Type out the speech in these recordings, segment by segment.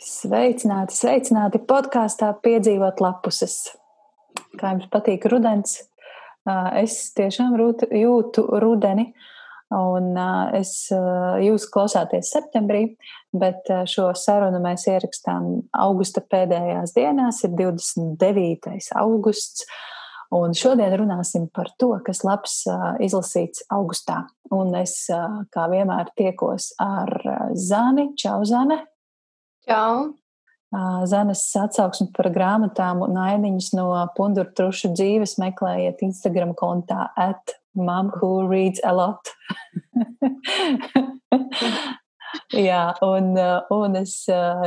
Sveicināti, sveicināti podkāstā piedzīvot lapuses. Kā jums patīk rudens? Es tiešām jūtu rudeni, un es, jūs klausāties septembrī, bet šo sarunu mēs ierakstām augusta pēdējās dienās, ir 29. augusts. Un šodien runāsim par to, kas labs izlasīts augustā. Un es, kā vienmēr, tiekos ar Zani. Čau, Zane! Čau! Zanes atsauksmi par grāmatām un ainiņas no punduru trušu dzīves meklējiet Instagram kontā at mom who reads a lot. Jā, un, un es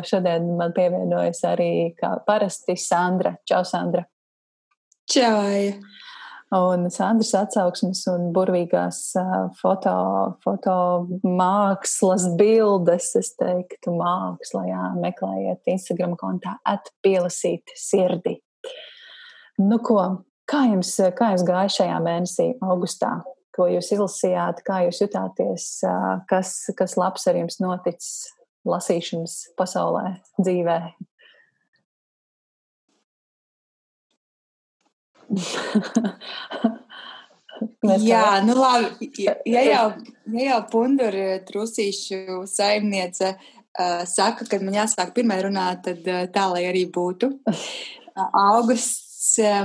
šodien man pievienojos arī kā parasti Sandra. Čau, Sandra! Čau! Un Sandras atsauksmes un burvīgās foto, foto mākslas bildes, es teiktu, mākslā, jā, meklējiet Instagram kontā atpielasīt sirdi. Nu ko, kā jums, kā jums gāja šajā mēnesī, augustā? Ko jūs izlasījāt, kā jūs jutāties, kas, kas labs ar jums noticis lasīšanas pasaulē, dzīvē? Jā, nu labi. Ja jau, ja jau pundura trusīšu saimniece uh, saka, ka man jāsāk pirmā runāt, tad uh, tā lai arī būtu. Uh, augusts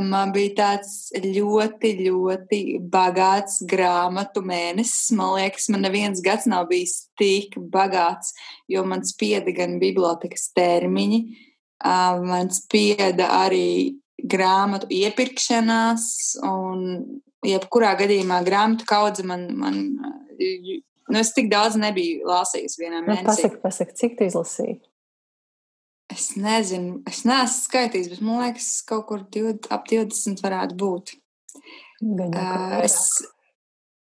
man bija tāds ļoti, ļoti bagāts grāmatu mēnesis. Man liekas, man neviens gads nav bijis tik bagāts, jo man spieda gan bibliotekas termiņi, man spieda arī grāmatu iepirkšanās, un jebkurā gadījumā grāmatu kaudze man, man nu, es tik daudz nebiju lasījis vienā nu, mēnesī. Nu, pasaka, pasaka, cik tu izlasīji? Es nezinu, es neesmu skaitījis, bet man liekas, kaut kur 20, ap 20 varētu būt. Uh, es,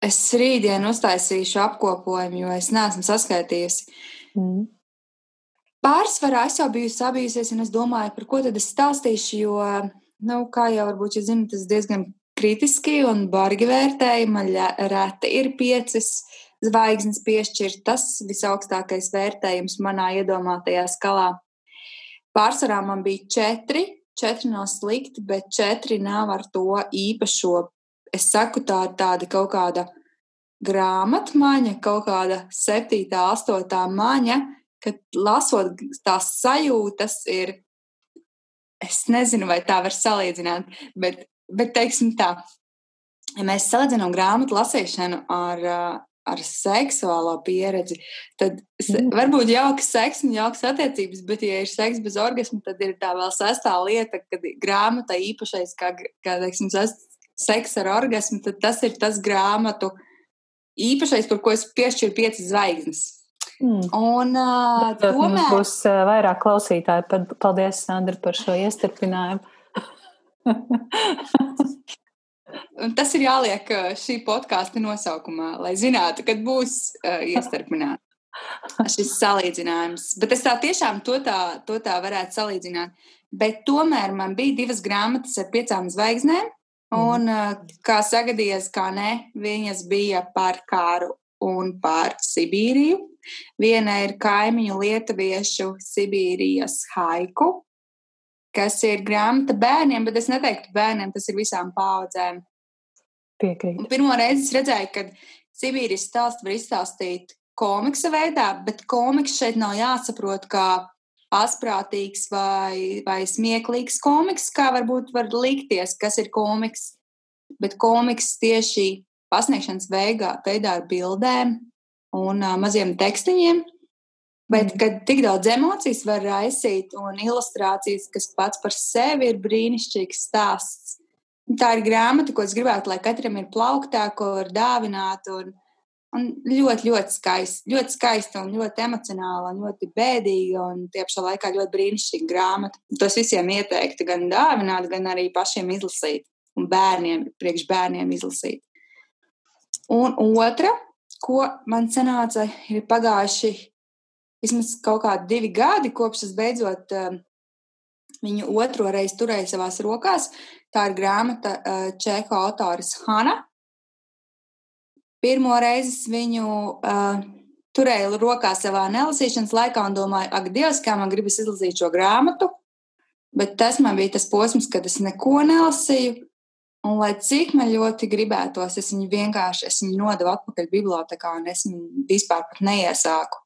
es rītdien uztaisīšu apkopojumu, jo es neesmu saskaitījusi. Mm. Pārsvarā es jau biju sabijusies, un es domāju, par ko tad es stāstīšu, jo, nu, kā jau varbūt jūs zinat, tas diezgan kritiski un bargi vērtēji. Man reti ir piecas zvaigznes piešķirt. Tas visaugstākais vērtējums manā iedomātajā skalā. Pārsvarā man bija četri. Četri nav slikti, bet četri nav ar to īpašo. Es saku, tā ir tāda kaut kāda grāmatmaņa, kaut kāda septītā, astotā maņa, ka lasot tās sajūtas ir, es nezinu, vai tā var salīdzināt, bet, bet teiksim tā, ja mēs salīdzinām grāmatu lasīšanu ar, ar seksuālo pieredzi, tad mm. varbūt jauks seks un jauks attiecības, bet, ja ir seks bez orgasma, tad ir tā vēl sestā lieta, kad grāmata īpašais, kā, kā teiksim, seks ar orgasmu, tad tas ir tas grāmatu īpašais, par ko es piešķiru piecas zvaigznes. Mm. Un, uh, tomēr... Mums būs uh, vairāk klausītāji. Paldies, Sandra, par šo iestarpinājumu. Tas ir jāliek šī podkāstu nosaukumā, lai zinātu, kad būs uh, iestarpināts šis salīdzinājums. Bet es tā tiešām to tā, to tā varētu salīdzināt. Bet tomēr man bija divas grāmatas ar piecām zvaigznēm. Mm. Un, uh, kā sagadījies, kā ne, viņas bija par kāru un par Sibīriju. Viena ir kaimiņu lietuviešu Sibīrijas haiku, kas ir grāmata bērniem, bet es neteiktu bērniem, tas ir visām paudzēm. Piekrīt. Pirmo reizi es redzēju, ka Sibīrijas stāstu var izstāstīt komiksa veidā, bet komiks šeit nav jāsaprot kā asprātīgs vai, vai smieklīgs komiks, kā varbūt var likties, kas ir komiks. Bet komiks tieši pasniegšanas veigā, veidā ar bildēm, un uh, maziem tekstiņiem. Bet, mm. kad tik daudz emocijas var raisīt un ilustrācijas, kas pats par sevi ir brīnišķīgs stāsts. Tā ir grāmata, ko es gribētu, lai katram ir plauktā, ko var dāvināt. Un, un ļoti, ļoti skaista, ļoti skaista un ļoti emocionāla un ļoti bēdīga un tie pašā laikā ļoti brīnišķīga grāmata. Tos visiem ieteiktu gan dāvināt, gan arī pašiem izlasīt un bērniem, priekš bērniem izlasīt. Un otra ko man sanāca, ir pagājuši vismaz kaut kādi divi gadi, kopš es beidzot uh, viņu otro reizi turēju savās rokās. Tā ir grāmata uh, Čehu autoris Hanna. Pirmo reizi viņu uh, turēju rokā savā nelasīšanas laikā un domāju, ak, Dievs, kā man gribas izlasīt šo grāmatu. Bet tas man bija tas posms, kad es neko nelasīju. Un, lai cik man ļoti gribētos, es viņu vienkārši es viņu nodevu atpakaļ bibliotekā un es viņu vispār neiesāku.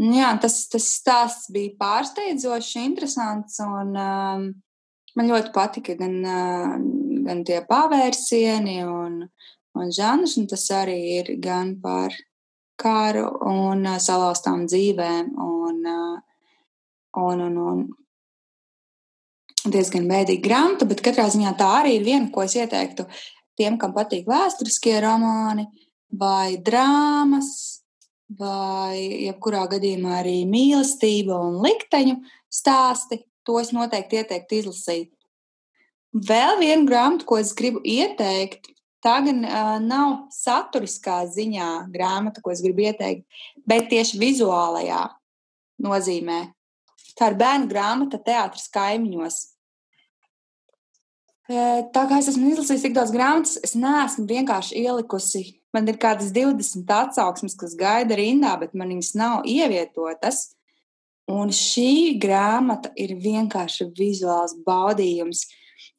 Jā, tas, tas stāsts bija pārsteidzošs, interesants. Un, um, man ļoti patika gan, uh, gan tie pavērsieni un, un žanrs, un tas arī ir gan par karu un uh, salauztām dzīvēm. Un, uh, un, un, un diezgan bēdīga grāmata, bet katrā ziņā tā arī ir viena, ko es ieteiktu tiem, kam patīk vēsturiskie romāni vai drāmas, vai jebkurā gadījumā arī mīlestība un likteņu stāsti. To es noteikti ieteiktu izlasīt. Vēl viena grāmata, ko es gribu ieteikt, tā gan uh, nav saturiskā ziņā grāmata, ko es gribu ieteikt, bet tieši vizuālajā nozīmē. Tā ir bērnu grāmata Teātris kaimiņos. Tā kā es esmu izlasījis tik daudz grāmatas, es neesmu vienkārši ielikusi. Man ir kādas 20 atsauksmes, kas gaida rindā, bet man viņas nav ievietotas. Un šī grāmata ir vienkārši vizuāls baudījums.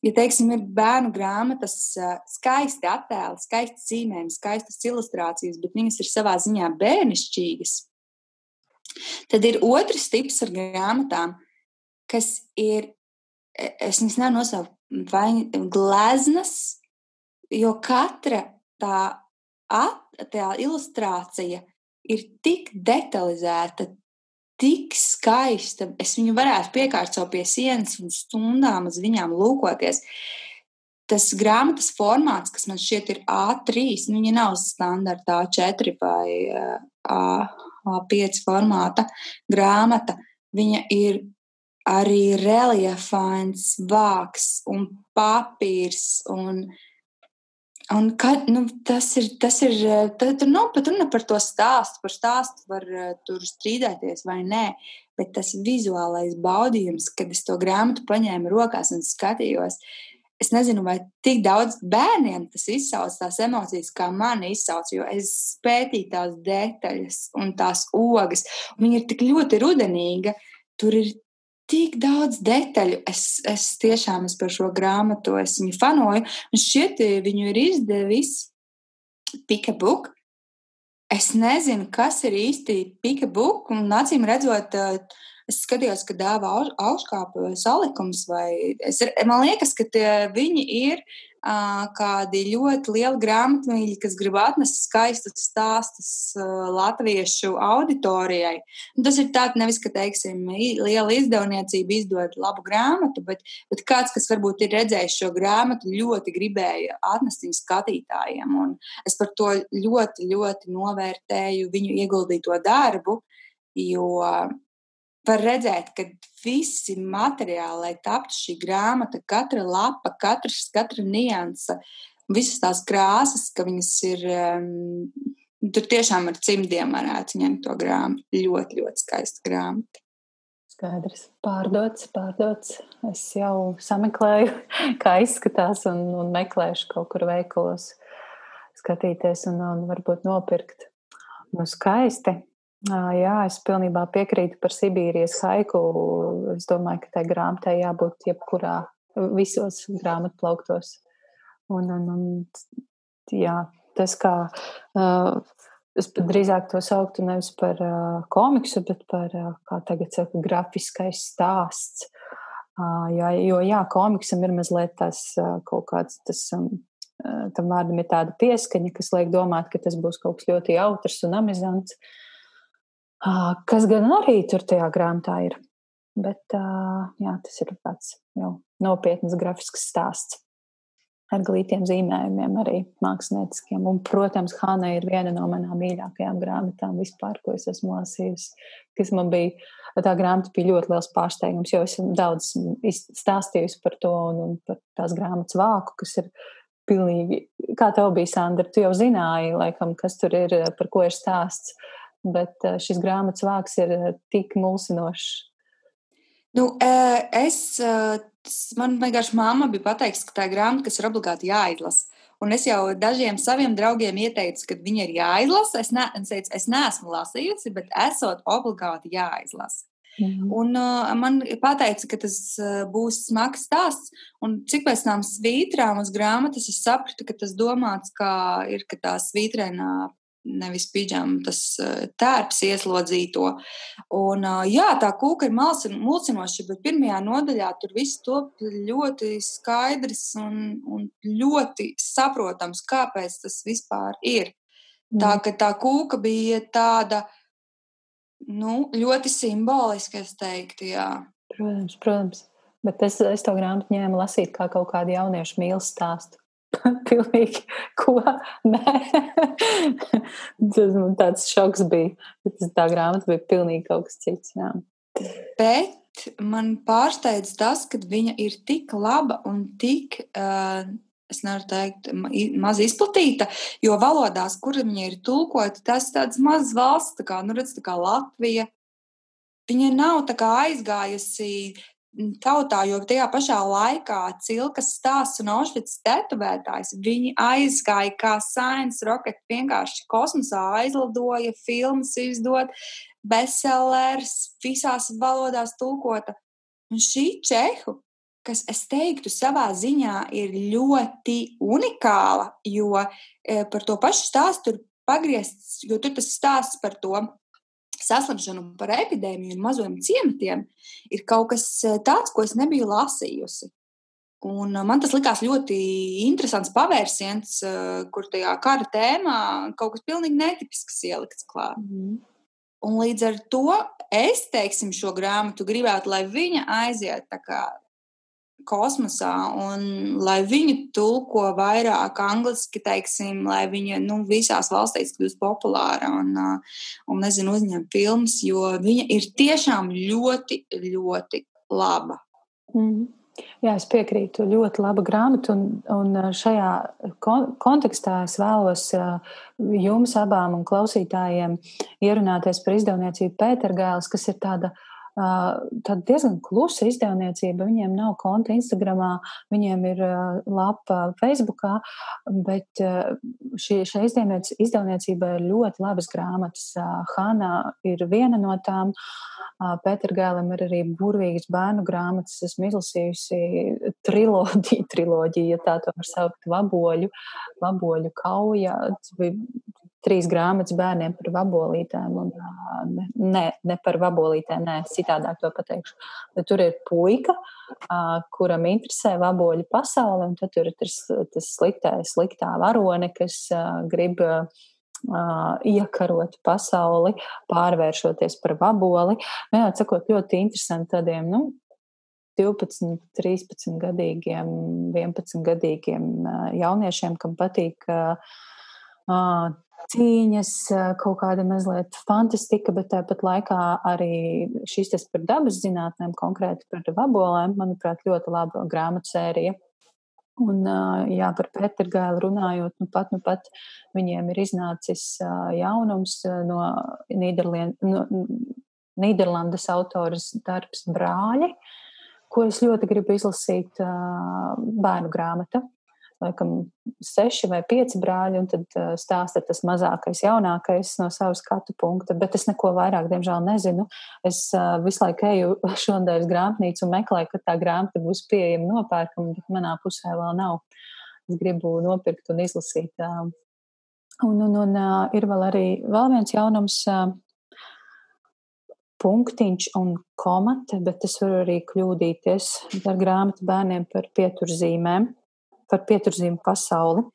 Ja, teiksim, ir bērnu grāmatas, skaisti attēli, skaisti zīmējumi, skaistas ilustrācijas, bet viņas ir savā ziņā bērnišķīgas. Tad ir otrs tips ar grāmatām, kas ir, e, es viņas nevaru nosaukt vai gleznas, jo katra tā, at, tā ilustrācija ir tik detalizēta, tik skaista. Es viņu varētu piekārt sev pie sienas un stundām uz viņām lūkoties. Tas grāmatas formāts, kas man šķiet ir A3, nu, viņa nav standarta A4 vai A, A5 formāta grāmata. Viņa ir arī reliefains vāks un papīrs. Un, un kad, nu, tas ir, tas ir, tur nav pat runa par to stāstu, par stāstu var eh, tur strīdēties vai nē, bet tas vizuālais baudījums, kad es to grāmatu paņēmu rokās un skatījos, es nezinu, vai tik daudz bērniem tas izsauc tās emocijas, kā man izsauc, jo es pētīju tās detaļas un tās ogas, viņa ir tik ļoti rudenīga, tur ir tik daudz detaļu. Es, es tiešām es par šo grāmatu es viņu fanoju, un šķiet, viņu ir izdevis Pikabook. Es nezinu, kas ir īsti Pikabook, un acīm redzot, es skatījos, ka dāvā augškāpu salikums, vai es, man liekas, ka tie, viņi ir kādi ļoti lieli grāmatmīļi, kas grib atnest skaistus stāstus latviešu auditorijai. Un tas ir tāds nevis, ka, teiksim, liela izdevniecība izdod labu grāmatu, bet, bet kāds, kas varbūt ir redzējis šo grāmatu, ļoti gribēja atnest viņu skatītājiem. Un es par to ļoti, ļoti novērtēju viņu ieguldīto darbu, jo var redzēt, ka visi materiāli, lai taptu šī grāmata, katra lapa, katrs, katra nianse, visas tās krāsas, ka viņas ir. Um, tur tiešām ar cimdiem varētu ņemt to grāmatu. Ļoti, ļoti skaista grāmata. Skaidrs, pārdots, pārdots. Es jau sameklēju, kā izskatās, un, un meklēšu kaut kur veikalos, skatīties un, un varbūt nopirkt. Nu, skaisti. Jā, es pilnībā piekrītu par Sibīrijas haiku. Es domāju, ka tai grāmatai jābūt jebkurā, visos grāmatu plauktos. Un, un, un, jā, tas kā es pat drīzāk to sauktu nevis par komiksu, bet par, kā tagad saka, grafiskais stāsts. Jā, jo, jā, komiksam ir mazliet tas kaut kāds, tas, tam vārdam ir tāda pieskaņa, kas liek domāt, ka tas būs kaut kas ļoti jautrs un amizants. Uh, kas gan arī tur tajā grāmatā ir. Bet jā, tas ir tāds jau nopietns grafisks stāsts ar glītiem zīmējumiem, arī mākslinieciskiem. Un, protams, Hāna ir viena no manām mīļākajām grāmatām vispār, ko es esmu lasījusi. Kas man bija, tā grāmata bija ļoti liels pārsteigums, jo es daudz stāstījusi par to un, un par tās grāmatas vāku, kas ir pilnīgi, kā tev bija, Sandra, tu jau zināji, laikam, kas tur ir, par ko ir stāsts bet eh, šis grāmatas vārks ir eh, tik mulsinošs. Nu, eh, es, man vienkārši māma bija pateikusi, ka tā ir grāmata, kas ir obligāti jāizlasa. Un es jau dažiem saviem draugiem ieteicu, ka viņi ir jāizlasa. Es, ne, es, teicu, es neesmu lasījusi, bet esot obligāti jāizlasa. Mm. Un uh, man teica, ka tas uh, būs smags stāsts. Un cik pēc tam svītrām uz grāmatas es sapratu, ka tas domāts kā ir ka tā svītrēnā nevis pidžama, tas uh, tērps ieslodzīto. Un, uh, jā, tā kūka ir mulsinoša, bet pirmajā nodaļā tur viss top ļoti skaidrs un, un ļoti saprotams, kāpēc tas vispār ir. Tā, mm. ka tā kūka bija tāda Nu, ļoti simboliski, es teiktu, jā. Protams, protams. Bet es, es to grāmatu ņēmu lasīt kā kaut kādu jauniešu mīlestības stāstu. Pilnīgi ko? Nē, tas man tāds šoks bija. Tas tā grāmata bija pilnīgi kaut kas cits. Jā. Bet man pārsteidz tas, ka viņa ir tik laba un tik. Uh, es nevaru teikt, maz izplatīta, jo valodās, kur viņa ir tulkota, tas ir tāds mazs valsts, tā kā, nu, redz, tā kā Latvija. Viņa nav aizgājusi tautā, jo tajā pašā laikā cilkas stāsts un Aušvits tetovētājs, viņi aizgāja kā science rocket, vienkārši kosmosā aizlidoja, filmas izdot, bestsellers, visās valodās tulkota. Un šī čehu kas, es teiktu, savā ziņā ir ļoti unikāla, jo e, par to pašu stāstu ir pagriezts, jo tur tas stāsts par to saslimšanu, par epidēmiju un maziem ciematiem ir kaut kas e, tāds, ko es nebiju lasījusi. Un e, man tas likās ļoti interesants pavērsiens, kur tajā kara tēmā kaut kas pilnīgi netipisks ielikts klāt. Mm. Un līdz ar to es, teiksim, šo grāmatu gribētu, lai viņa aiziet kā kosmosā, un lai viņi tulko vairāk angliski, teiksim, lai viņa nu, visās valstīs kļūst populāra un, un nezinu, uzņem filmas, jo viņa ir tiešām ļoti, ļoti laba. Mm. Jā, es piekrītu. Ļoti laba grāmata, un, un šajā kontekstā es vēlos jums abām un klausītājiem ierunāties par izdevniecību Pētergēlis, kas ir tāda Tad diezgan klusa izdevniecība. Viņiem nav konta Instagram, viņiem ir lapa Facebook, bet šī, šai izdevniecībai ir ļoti labas grāmatas. Hanna ir viena no tām. Pēter Gēlam ir arī burvīgas bērnu grāmatas. Esmu izlasījusi triloģiju, triloģiju, ja tā var saukt, vaboļu, vaboļu kauja. Tas bija trīs grāmatas bērniem par vabolītēm. Un, ne, ne par vabolītēm, nē, citādāk to pateikšu. Bet tur ir puika, kuram interesē vaboļu pasaule, un tad tur ir tas, tas sliktā, sliktā varone, kas grib iekarot pasauli, pārvēršoties par vaboli. Vienādi sakot, ļoti interesanti tādiem, nu, 12, 13 gadīgiem, 11 gadīgiem jauniešiem, kam patīk cīņas, kaut kāda mazliet fantastika, bet tāpat laikā arī šis tas par dabas zinātnēm, konkrēti par vabolēm, manuprāt, ļoti laba grāmatu sērija. Un, jā, par Pētergālu runājot, nu pat, nu pat viņiem ir iznācis jaunums no, Nīderlien, no Nīderlandes autoras darbs Brāļi, ko es ļoti gribu izlasīt bērnu grāmata laikam, seši vai pieci brāļi, un tad uh, stāsta tas mazākais, jaunākais no savas skatu punkta. Bet es neko vairāk, diemžēl, nezinu. Es uh, visu laiku eju šodienas grāmatnīcu un meklēju, kad tā grāmata būs pieejama nopērkama, bet manā pusē vēl nav. Es gribu nopirkt un izlasīt. Uh, un un, un ir vēl arī vēl viens jaunums. Punktiņš un komate, bet es varu arī kļūdīties ar grāmatu bērniem par pieturzīmēm par pieturzīmu pasauli.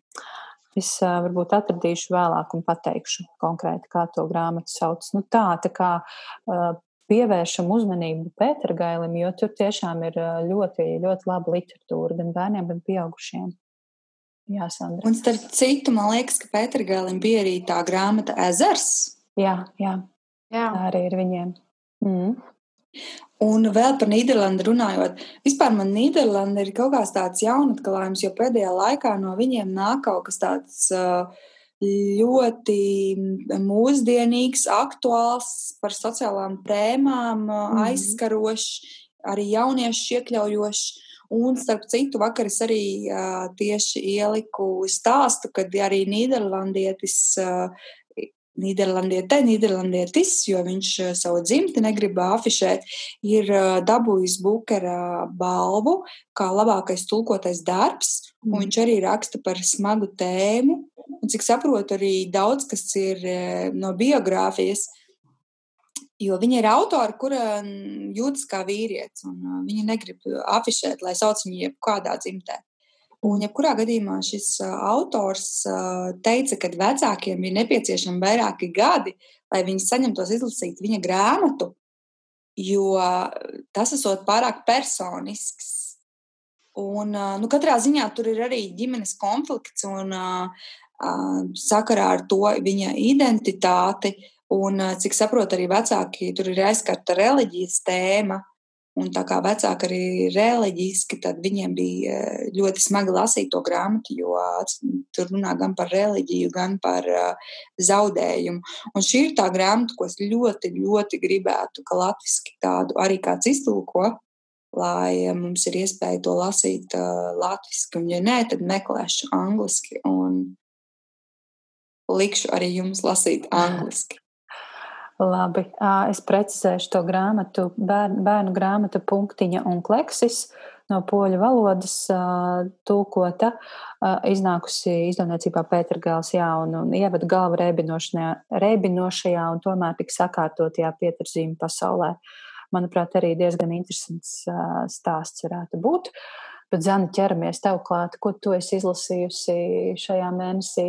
Es uh, varbūt atradīšu vēlāk un pateikšu konkrēti, kā to grāmatu sauc. Nu, tā, tā kā uh, pievēršam uzmanību Pētergailim, jo tur tiešām ir ļoti, ļoti laba literatūra gan bērniem, gan pieaugušiem. Jā, Sandra. Un starp citu, man liekas, ka Pētergailim bija arī tā grāmata Ezers. Jā, jā. jā. Tā arī ir viņiem. Mm. Un vēl par Nīderlandi runājot, vispār man Nīderlanda ir kaut kāds tāds jaunatklājums, jo pēdējā laikā no viņiem nāk kaut kas tāds ļoti mūsdienīgs, aktuāls, par sociālām tēmām, mm. aizskarošs, arī jauniešus iekļaujošs. Un, starp citu, vakar es arī uh, tieši ieliku stāstu, kad arī Nīderlandietis uh, Nīderlandietē, Nīderlandietis, jo viņš eh, savu dzimti negrib afišēt, ir eh, dabūjis Bukera balvu kā labākais tulkotais darbs, un mm. viņš arī raksta par smagu tēmu. Un, cik saprotu, arī daudz kas ir eh, no biogrāfijas, jo viņa ir autora, kura jūtas kā vīrietis, un viņa negrib afišēt, lai sauc viņu jebkādā dzimtē. Un, jebkurā gadījumā, šis autors teica, ka vecākiem ir nepieciešami vairāki gadi, lai viņi saņemtos izlasīt viņa grāmatu, jo tas esot pārāk personisks. Un, nu, katrā ziņā tur ir arī ģimenes konflikts un sakarā ar to viņa identitāti. Un, cik saprotu, arī vecāki tur ir aizskarta reliģijas tēma. Un tā kā vecāki arī ir reliģiski, tad viņiem bija eh, ļoti smagi lasīt to grāmatu, jo tur runā gan par reliģiju, gan par uh, zaudējumu. Un šī ir tā grāmata, ko es ļoti, ļoti gribētu, ka latviski tādu arī kāds iztulko, lai eh, mums ir iespēja to lasīt latviski. Un, ja nē, tad meklēšu angliski un likšu arī jums lasīt angliski. Labi, es precizēšu to grāmatu, bērnu, bērnu grāmatu punktiņa un kleksis no poļu valodas tulkota, iznākusi izdevniecībā Pētergāls, jā, un, un ievada galva rēbinošajā un tomēr tik sakārtotajā pieturzīme pasaulē. Manuprāt, arī diezgan interesants stāsts varētu būt. Bet, Zana, ķeramies tev klāt, ko tu esi izlasījusi šajā mēnesī?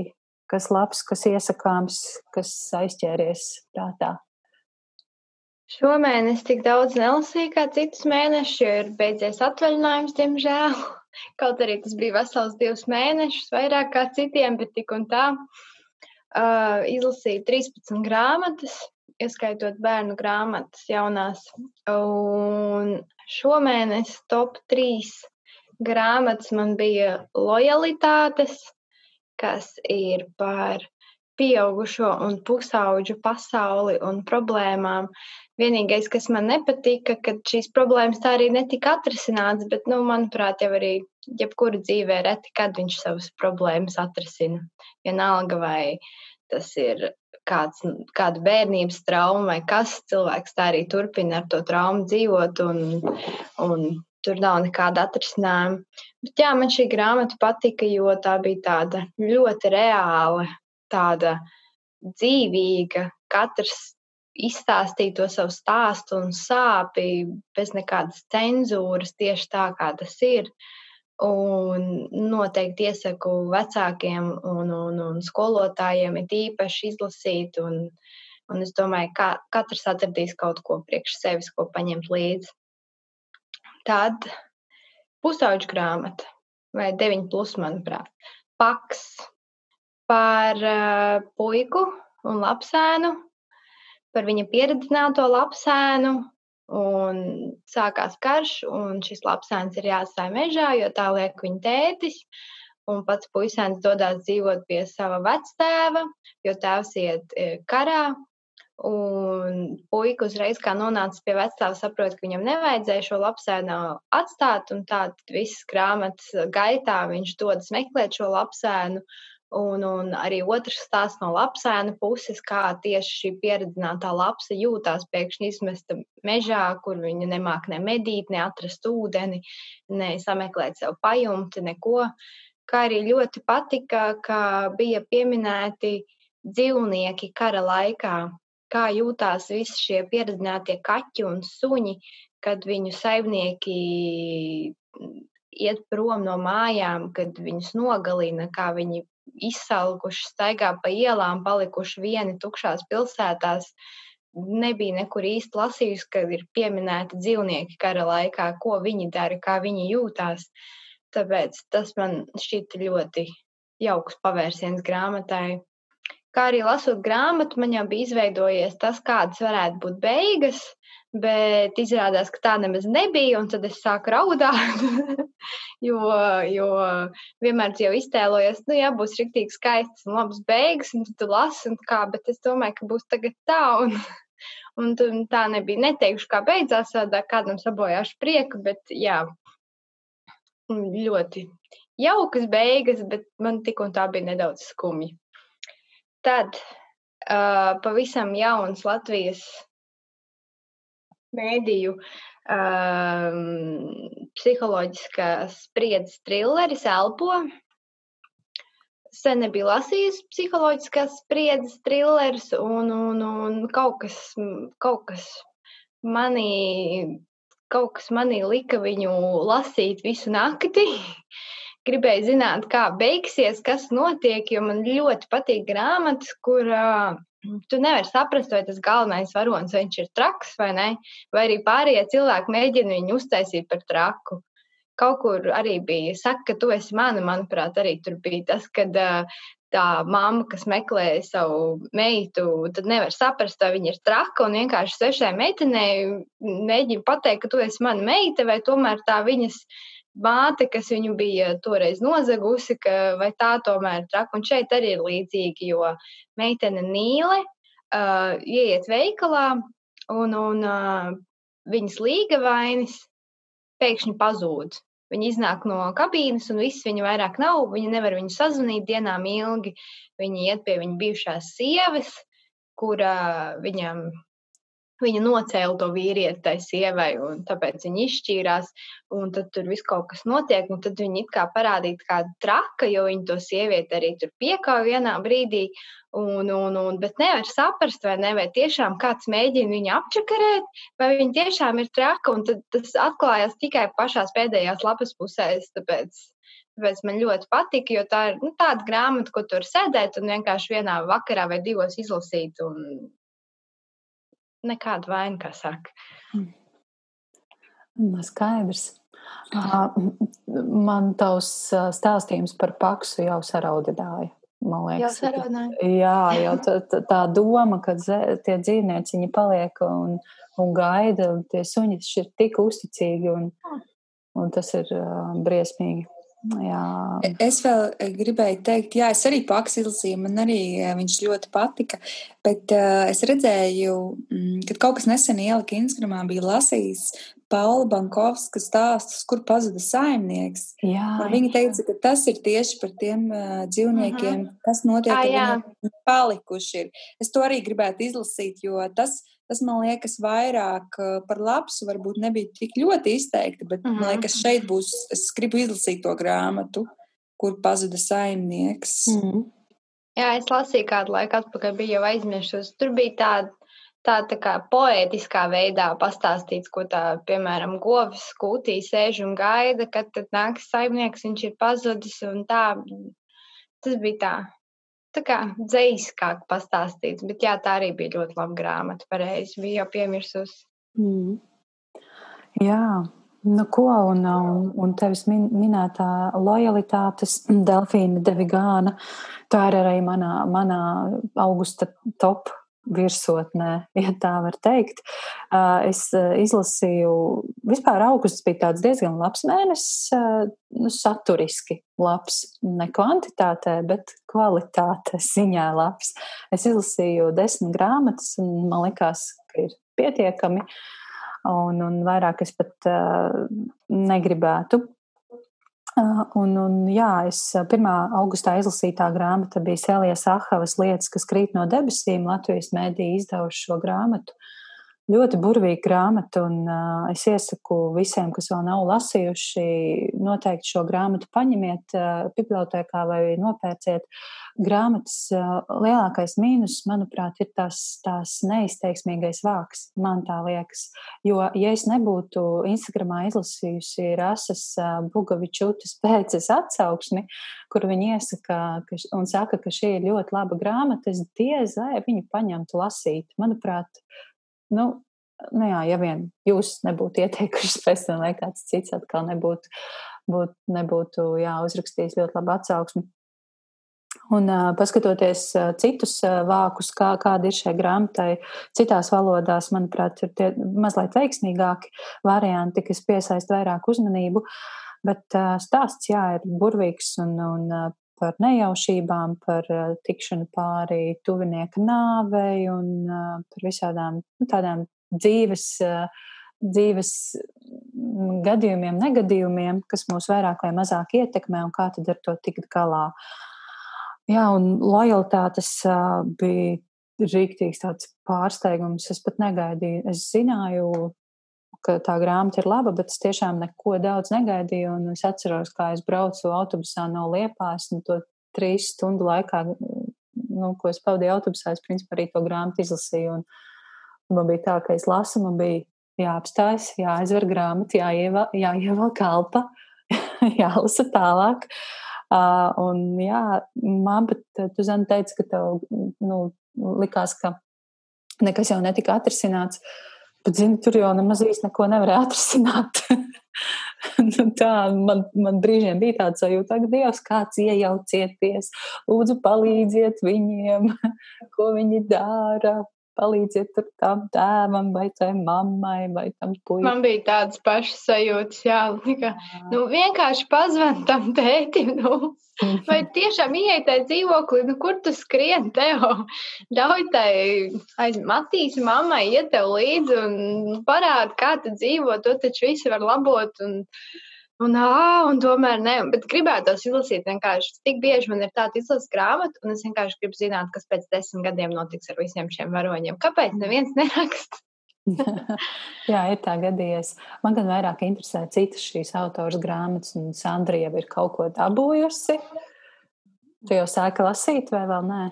Kas labs, kas iesakāms, kas aizķēries prātā? Šomēnes tik daudz nelasīju kā citus mēnešus, jo ir beidzies atvaļinājums, diemžēl. Kaut arī tas bija vesels divus mēnešus, vairāk kā citiem, bet tik un tā. Uh, izlasīju 13 grāmatas, ieskaitot bērnu grāmatas jaunās. Un šomēnes top 3 grāmatas man bija lojalitātes, kas ir par pieaugušo un pusauģu pasauli un problēmām. Vienīgais, kas man nepatika, ka šīs problēmas tā arī netika atrisinātas, bet, nu, manuprāt, jau arī jebkura dzīvē reti, kad viņš savas problēmas atrisina. Vienalga, vai tas ir kāds, kāda bērnības trauma vai kas, cilvēks tā arī turpina ar to traumu dzīvot un, un tur nav nekāda atrisinājuma. Bet jā, man šī grāmata patika, jo tā bija tāda ļoti reāla, tāda dzīvīga. Katrs izstāstīja to savu stāstu un sāpju bez nekādas cenzūras, tieši tā kā tas ir. Un noteikti iesaku vecākiem un, un, un skolotājiem ir īpaši izlasīt. Un, un es domāju, ka katrs atradīs kaut ko priekš sevis, ko paņemt līdzi. Tad pusauģu grāmata, vai 9, plus, manuprāt, paks par uh, puiku un lapsēnu, par viņa pieredzināto lapsēnu. Un sākās karš, un šis lapsēns ir jāatstāj mežā, jo tā liek viņa tētis. Un pats puisēns dodas dzīvot pie sava vectēva, jo tēvs iet karā. Un puika uzreiz, kā nonācis pie vecāka, saprot, ka viņam nevajadzēja šo lapsēnu atstāt. Tātad visas grāmatas gaitā viņš dodas meklēt šo lapsēnu. Un, un arī otrs stāsts no lapsēna puses, kā tieši šī pieredzinātā lapsa jūtās pēkšņi izmesta mežā, kur viņa nemāk ne medīt, ne atrast ūdeni, ne sameklēt sev pajumti, neko. Kā arī ļoti patika, ka bija pieminēti dzīvnieki kara laikā, kā jūtās visi šie pieredzinātie kaķi un suņi, kad viņu saimnieki iet prom no mājām, kad viņus nogalina, kā viņi izsalkuši, staigā pa ielām, palikuši vieni tukšās pilsētās. Nebija nekur īsti lasījusi, ka ir pieminēti dzīvnieki kara laikā, ko viņi dara, kā viņi jūtās. Tāpēc tas man šķita ļoti jauks pavērsiens grāmatai. Kā arī lasot grāmatu, man jau bija izveidojies tas, kādas varētu būt beigas, bet izrādās, ka tā nemaz nebija. Tad es sāku raudāt, jo, jo vienmēr jau iztēlojos, nu, jā, būs rīktīgi skaistas un labas beigas, un tu lasi, un kā, bet es domāju, ka būs tagad tā. Un, un tā nebija. Neteikšu, kā beidzās, kādam sabojāšu prieku, bet jā, ļoti jaukas beigas, bet man tik un tā bija nedaudz skumji. Tad uh, pavisam jauns Latvijas mēdīju um, psiholoģiskās spriedzes trilleris Elpo. Sen nebija lasījis psiholoģiskās spriedzes trilleris, un, un, un kaut, kas, kaut kas manī kaut kas manī lika viņu lasīt visu nakti. Gribēju zināt, kā beigsies, kas notiek, jo man ļoti patīk grāmatas, kur uh, tu nevari saprast, vai tas galvenais varonis viņš ir traks vai nē, vai arī pārējie cilvēki mēģina viņu uztaisīt par traku. Kaut kur arī bija, saka, ka tu esi mana, manuprāt, arī tur bija tas, kad uh, tā mamma, kas meklē savu meitu, tad nevar saprast, vai viņa ir traka un vienkārši svešai meitenei mēģina pateikt, ka tu esi mana meita, vai tomēr tā viņas māte, kas viņu bija toreiz nozagusi, ka, vai tā tomēr ir traka. Un šeit arī ir līdzīgi, jo meitene Nīle uh, ieiet veikalā un, un uh, viņas līga vainis pēkšņi pazūd. Viņa iznāk no kabīnes, un viss viņa vairs nav. Viņa nevar viņu sazvanīt dienām ilgi. Viņa iet pie viņa bijušās sievas, kura viņam viņa nocēla to vīrieti tai sievai, un tāpēc viņi izšķīrās. Tad tur viss kaut kas notiek, un tad viņi it kā parādīja kādu traka, jo viņi to sievieti arī tur piekāva vienā brīdī. Un, un, un, bet nevar saprast, vai ne, vai tiešām kāds mēģina viņu apčakarēt, vai viņa tiešām ir traka. Un tad tas atklājās tikai pašās pēdējās lapas pusēs. Tāpēc, tāpēc man ļoti patika, jo tā ir nu, tāda grāmata, ko tur sēdēt un vienkārši vienā vakarā vai divos izlasīt. Un nekāda vaina, kā saka. Mm. Nu, skaidrs. Man tavs stāstījums par paksu jau saraudināja. Man liekas, jau jā, jau tā, tā doma, ka tie dzīvnieci paliek un, un gaida, un tie suņi ir tik uzticīgi, un, un tas ir briesmīgi. Jā. E, es vēl e, gribēju teikt, jā, es arī Paks izlasīju, man arī e, viņš ļoti patika, bet uh, es redzēju, mm, kad kaut kas nesen ielika Instagramā, bija lasījis Paula Bankovska stāstus, kur pazuda saimnieks. Jā, un viņa teica, ka tas ir tieši par tiem uh, dzīvniekiem, uh -huh. kas notiek, kad viņi palikuši ir. Es to arī gribētu izlasīt, jo tas ir Tas man liekas, vairāk eh, par lapsu varbūt nebija tik ļoti izteikti, bet mm -hmm. man liekas, šeit būs. Es gribu izlasīt to grāmatu, kur pazuda saimnieks. Mm -hmm. Jā, es lasīju kādu laiku atpakaļ, biju jau aizmirsusi. Tur bija tāda tā, tā kā poētiskā veidā pastāstīts, ko tā, piemēram, govs skūtī sēž un gaida, kad nāks saimnieks, viņš ir pazudis un tā. Tas bija tā tā kā dzīskāk pastāstīts, bet jā, tā arī bija ļoti laba grāmata. Pareizi, bija jau piemirsus. Mm. Jā, nu ko, un, un, un tevis min, minētā lojalitātes Delfīna Devigāna, tā ir arī manā, manā augusta top virsotnē, ja tā var teikt. Es izlasīju, vispār augusts bija tāds diezgan labs mēnesis, nu, saturiski labs, ne kvantitātē, bet kvalitāte ziņā labs. Es izlasīju desmit grāmatas, un man likās, ka ir pietiekami, un, un vairāk es pat uh, negribētu Un, un, jā, es 1. augustā izlasītā grāmata bija Selijas Ahavas lietas, kas krīt no debesīm. Latvijas mēdī izdevuši šo grāmatu. Ļoti burvīga grāmata, un uh, es iesaku visiem, kas vēl nav lasījuši, noteikti šo grāmatu paņemiet uh, bibliotekā vai nopērciet. Grāmatas uh, lielākais mīnus, manuprāt, ir tās, tās neizteiksmīgais vārks. Man tā liekas. Jo, ja es nebūtu Instagramā izlasījusi Rasas uh, Bugavičūtas pēces atsauksmi, kur viņi iesaka ka, un saka, ka šī ir ļoti laba grāmata, es diez vai viņu paņemtu lasīt. Manuprāt, nu, nu jā, ja vien jūs nebūtu ieteikuši tam, vai kāds cits atkal nebūtu, būt, nebūtu jā, uzrakstījis ļoti labu atsauksmi. Un uh, paskatoties uh, citus uh, vākus, kā, kāda ir šai grāmatai, citās valodās, manuprāt, ir tie mazliet veiksmīgāki varianti, kas piesaista vairāk uzmanību. Bet uh, stāsts, jā, ir burvīgs un, un uh, par nejaušībām, par uh, tikšanu pāri tuvinieka nāvei un uh, par visādām nu, tādām dzīves, uh, dzīves gadījumiem, negadījumiem, kas mūs vairāk vai mazāk ietekmē un kā tad ar to tikt galā. Jā, un lojalitātes bija rīktīgs tāds pārsteigums. Es pat negaidīju. Es zināju, ka tā grāmata ir laba, bet es tiešām neko daudz negaidīju. Es atceros, kā es braucu autobusā no Liepājas un to trīs stundu laikā, nu, ko es pavadīju autobusā, es principā arī to grāmatu izlasīju. Man bija tā, ka es lasu, man bija jāapstājas, jāizver grāmata, jāieval, jāieval kalpa, jālasa tālāk. Uh, un jā, man pat, tu zini, teici, ka tev, nu, likās, ka nekas jau netika atrisināts. Bet, zini, tur jau nemaz īsti neko nevarēja atrisināt. nu, tā man, man brīžiem bija tāds sajūta, ka Dievs, kāds iejaucieties, lūdzu, palīdziet viņiem, ko viņi dara, palīdziet tur tam tēvam, vai tai mammai, vai tam puisim. Man bija tādas pašas sajūtas, jā, ka, nu, vienkārši pazvan tam tētim, nu, vai tiešām ieiet tajā dzīvoklī, nu, kur tu skrien, Teo, ļauj tai aiz Matīs mammai iet tev līdzi un parāda, kā tu dzīvo, to taču visi var labot, un, Un, ā, un tomēr ne, bet gribētu tos izlasīt vienkārši. Tik bieži man ir tāda izlases grāmata, un es vienkārši gribu zināt, kas pēc desmit gadiem notiks ar visiem šiem varoņiem. Kāpēc neviens neraksta? Jā, ir tā gadījies. Man gan vairāk interesē citas šīs autors grāmatas, un Sandra jau ir kaut ko dabūjusi. Tu jau sāki lasīt, vai vēl nē?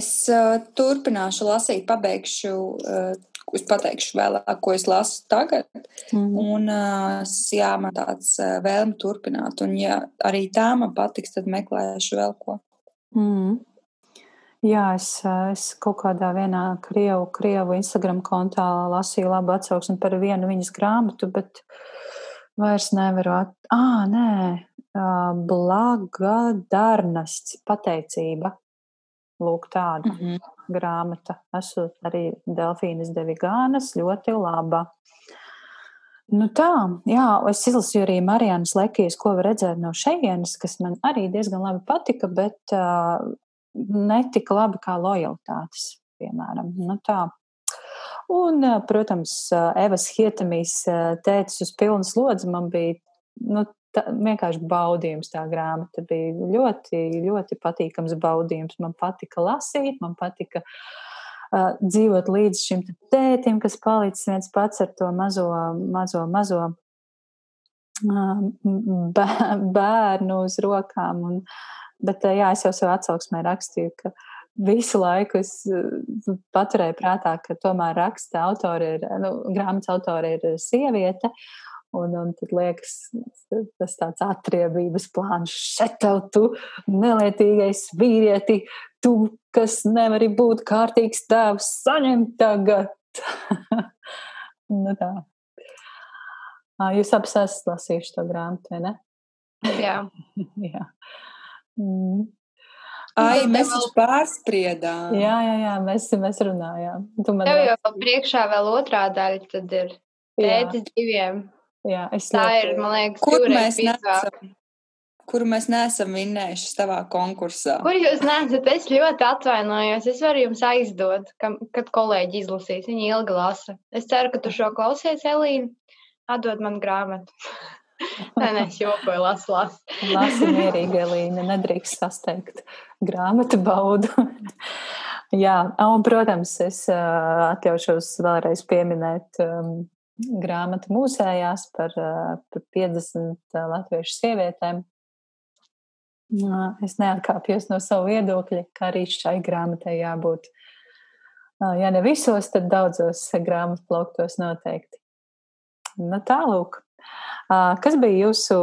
Es uh, turpināšu lasīt, pabeigšu uh, es pateikšu vēlāk, ko es lasu tagad. Mm. Un, jā, man tāds vēlme turpināt. Un, ja arī tā man patiks, tad meklēšu vēl ko. Mm. Jā, es, es kaut kādā vienā krievu, krievu Instagram kontā lasīju labu atsauksmi par vienu viņas grāmatu, bet vairs nevaru. At... Ah, nē, Blagadarnasts, pateicība. Lūk, tāda. Mm -hmm grāmata. Esmu arī Delfīnas Devigānas, ļoti laba. Nu tā, jā, es izlasīju arī Marijānas Lekijas, ko var redzēt no šejienes, kas man arī diezgan labi patika, bet uh, netika labi kā lojalitātes, piemēram. Nu tā. Un, protams, Evas Hietamīs tētis uz pilnas lodzi man bija nu, tā, vienkārši baudījums tā grāmata. Bija ļoti, ļoti patīkams baudījums. Man patika lasīt, man patika uh, dzīvot līdz šim tētim, kas palicis viens pats ar to mazo, mazo, mazo uh, bērnu uz rokām. Un, bet uh, jā, es jau savā atsauksmē rakstīju, ka visu laiku es paturēju prātā, ka tomēr raksta autori ir, nu, grāmatas autori ir sieviete. Un, un tad liekas, tas tāds atriebības plāns. Šeit tev tu nelietīgais vīrieti, tu, kas nevari būt kārtīgs tēvs, saņem tagad. nu tā. Jūs abi esat lasījuši to grāmatu, vai ne? Jā. jā. Mm. Ai, mēs taču pārspriedām. Jā, jā, jā, mēs, mēs runājām. Tu man Tev jau priekšā vēl otrā daļa, tad ir tētis diviem. Jā, tā ļoti... ir, man liekas, kur mēs nesam. Kuru mēs neesam vinnējuši savā konkursā? Kur jūs neesat? Es ļoti atvainojos. Es varu jums aizdot, ka, kad kolēģi izlasīs. Viņi ilgi lasa. Es ceru, ka tu šo klausies, Elīna. Atdod man grāmatu. Nē, nē, es jokoju, lasu, lasu. Lasi mierīgi, Elīna. Nedrīkst sasteigt grāmatu baudu. Jā, un, protams, es uh, atļaušos vēlreiz pieminēt um, grāmata mūsējās par, eh, par 50 eh, latviešu sievietēm. Es neatkāpjos no savu viedokļa, ka arī šai grāmatai jābūt. Ja ne visos, tad daudzos grāmatu plauktos noteikti. Nu, tālūk. Kas bija jūsu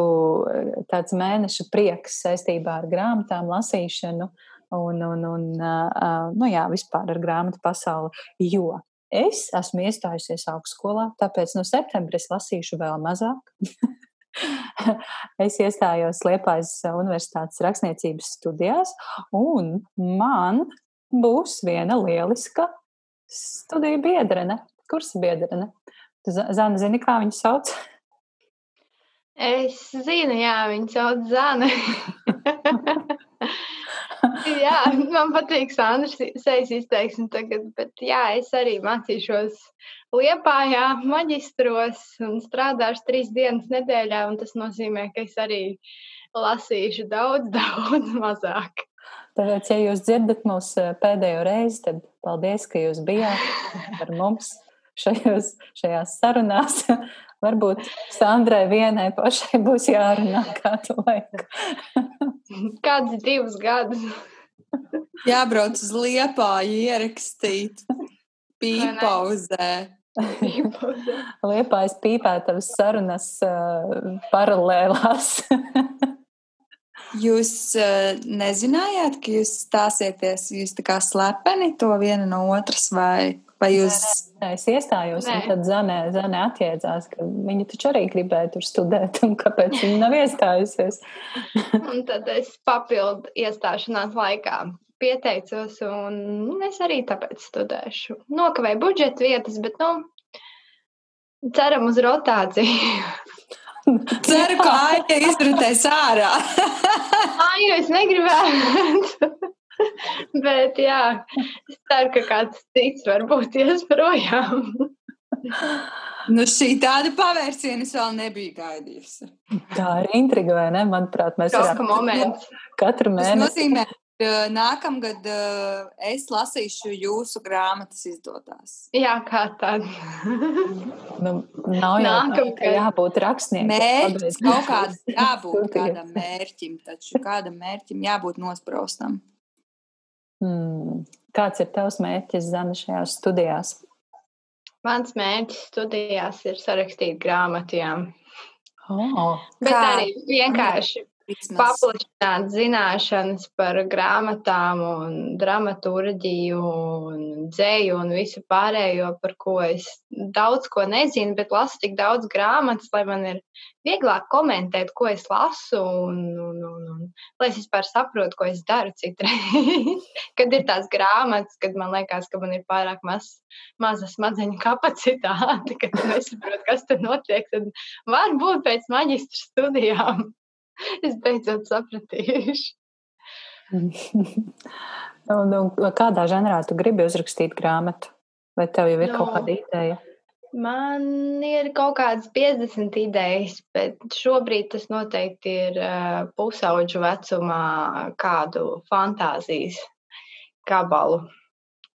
eh, tāds mēneša prieks saistībā ar grāmatām, lasīšanu un, un, un nu, jā, vispār ar grāmatu pasauli? Jo Es esmu iestājusies augstskolā, tāpēc no septembra es lasīšu vēl mazāk. es iestājos Liepājas Universitātes rakstniecības studijās, un man būs viena lieliska studiju biedrene, kursa biedrene. Zana, zini, kā viņu sauc? Es zinu, jā, viņu sauc Zana. jā, man patīk Sandras sejas izteiksme tagad, bet jā, es arī mācīšos Liepājā, maģistros un strādāšu trīs dienas nedēļā, un tas nozīmē, ka es arī lasīšu daudz, daudz mazāk. Tāpēc, ja jūs dzirdat mūs eh, pēdējo reizi, tad paldies, ka jūs bijāt ar mums šajos, šajās sarunās. Varbūt Sandrai vienai pašai būs jārunā kādu laiku. Kādus divus gadus. Jābrauc uz liepā, ierakstīt, pīpauzē. Liepājas pīpētavas sarunas uh, paralēlās. jūs uh, nezinājāt, ka jūs stāsieties, jūs tā kā slepeni to viena no otras vai? Vai jūs... Nē, es iestājos, Nē. un tad Zane, Zane atjēdzās, ka viņa taču arī gribēja tur studēt, un kāpēc viņa nav iestājusies. un tad es papildu iestāšanās laikā pieteicos, un es arī tāpēc studēšu. Nokavēju budžeta vietas, bet, nu, ceram uz rotāciju. Ceru, ka Aija izritēs ārā. Aija, es negribētu. Bet, jā, es ceru, ka kāds cits varbūt ies projām. Nu, šī tāda pavērsiena es vēl nebiju gaidījusi. Tā ir intriga, vai ne? Manuprāt, mēs varam katru mēnesi. Tas nozīmē, ka nākamgad es lasīšu jūsu grāmatas izdotās. Jā, kā tad? nu, nav jau tā, ka jābūt rakstniekam. Mērķis kaut kādam jābūt kādam mērķim, taču kādam mērķim jābūt nospraustam. Hmm. Kāds ir tavs mērķis, Zana, šajās studijās? Mans mērķis studijās ir sarakstīt grāmatām. Oh, Bet kā? arī vienkārši paplašināt zināšanas par grāmatām, un dramaturģiju, un dzēju un visu pārējo, par ko es daudz ko nezinu, bet lasu tik daudz grāmatas, lai man ir vieglāk komentēt, ko es lasu, un, un, un, un lai es vispār saprotu, ko es daru citreiz. kad ir tās grāmatas, kad man liekas, ka man ir pārāk maz, maza smadzeņu kapacitāte, kad nesaprotu, kas tur notiek, tad varbūt pēc maģistra studijām es beidzot sapratīšu. nu, nu, kādā žanrā tu gribi uzrakstīt grāmatu? Vai tev jau ir no, kaut kāda ideja? Man ir kaut kādas 50 idejas, bet šobrīd tas noteikti ir uh, pusauģu vecumā kādu fantāzijas gabalu.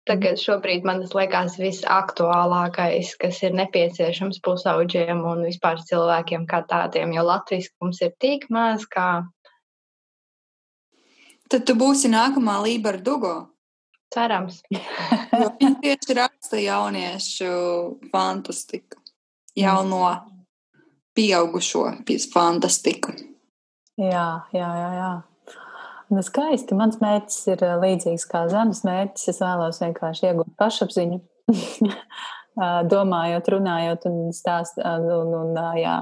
Tagad šobrīd man tas liekas visaktuālākais, kas ir nepieciešams pusauģiem un vispār cilvēkiem kā tādiem, jo latviešu mums ir tik maz kā. Tad tu būsi nākamā Lībera Dugo. Cerams. Viņa tieši raksta jauniešu fantastiku, jauno pieaugušo fantastiku. Jā, jā, jā. jā. Nu, skaisti. Mans mērķis ir eh, līdzīgs kā zemes mērķis. Es vēlos vienkārši iegūt pašapziņu, domājot, runājot un stāst, un, un, jā,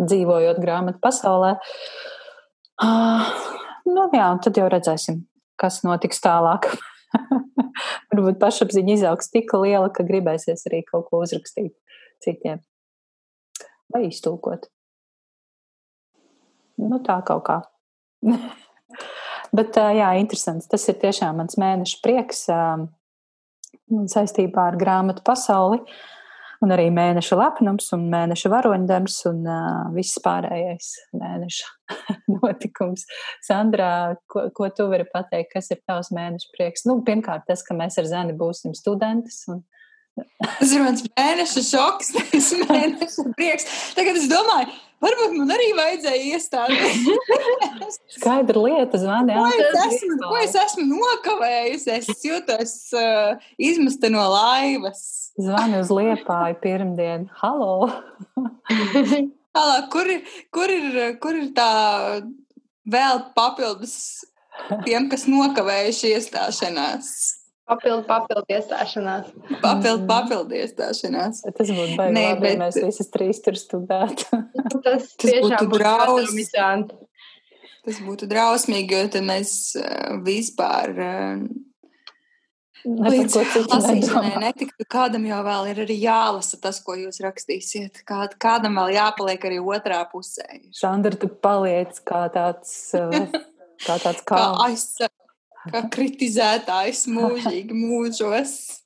dzīvojot grāmatu pasaulē. Nu, jā, un tad jau redzēsim, kas notiks tālāk. Varbūt pašapziņa izaugs tik liela, ka gribēsies arī kaut ko uzrakstīt citiem vai iztulkot. Nu, tā kaut kā. Bet, jā, interesants. Tas ir tiešām mans mēneša prieks saistībā ar grāmatu pasauli. Un arī mēneša lepnums, un mēneša varoņdarbs, un viss pārējais mēneša notikums. Sandrā, ko, ko tu vari pateikt, kas ir tavs mēneša prieks? Nu, pirmkārt, tas, ka mēs ar Zani būsim studentes, un Tas ir mans mēneša šoks, ir mēneša prieks. Tagad es domāju, varbūt man arī vajadzēja iestāties. Skaidra lieta, zvani. Ko es esmu, ko es esmu nokavējusi? Es jūtos uh, izmesta no laivas. Zvani uz liepāju pirmdien. Halo! Halo, kur, kur, ir, kur ir tā vēl papildus tiem, kas nokavējuši iestāšanās? Papildu, papildu iestāšanās. Papildu, papildu iestāšanās. Tas būtu baigi, Nē, labi, bet... ja mēs visas trīs tur studētu. Nu, tas, tas būtu drausmīgi. Tas būtu drausmīgi, jo tad mēs uh, vispār uh, līdz lasīšanai netiktu. Kādam jau vēl ir arī jālasa tas, ko jūs rakstīsiet. Kād, kādam vēl jāpaliek arī otrā pusē. Sandra, tu paliec kā tāds, uh, kā tāds kā. kā aizsargs kā kritizētājs mūžīgi mūžos.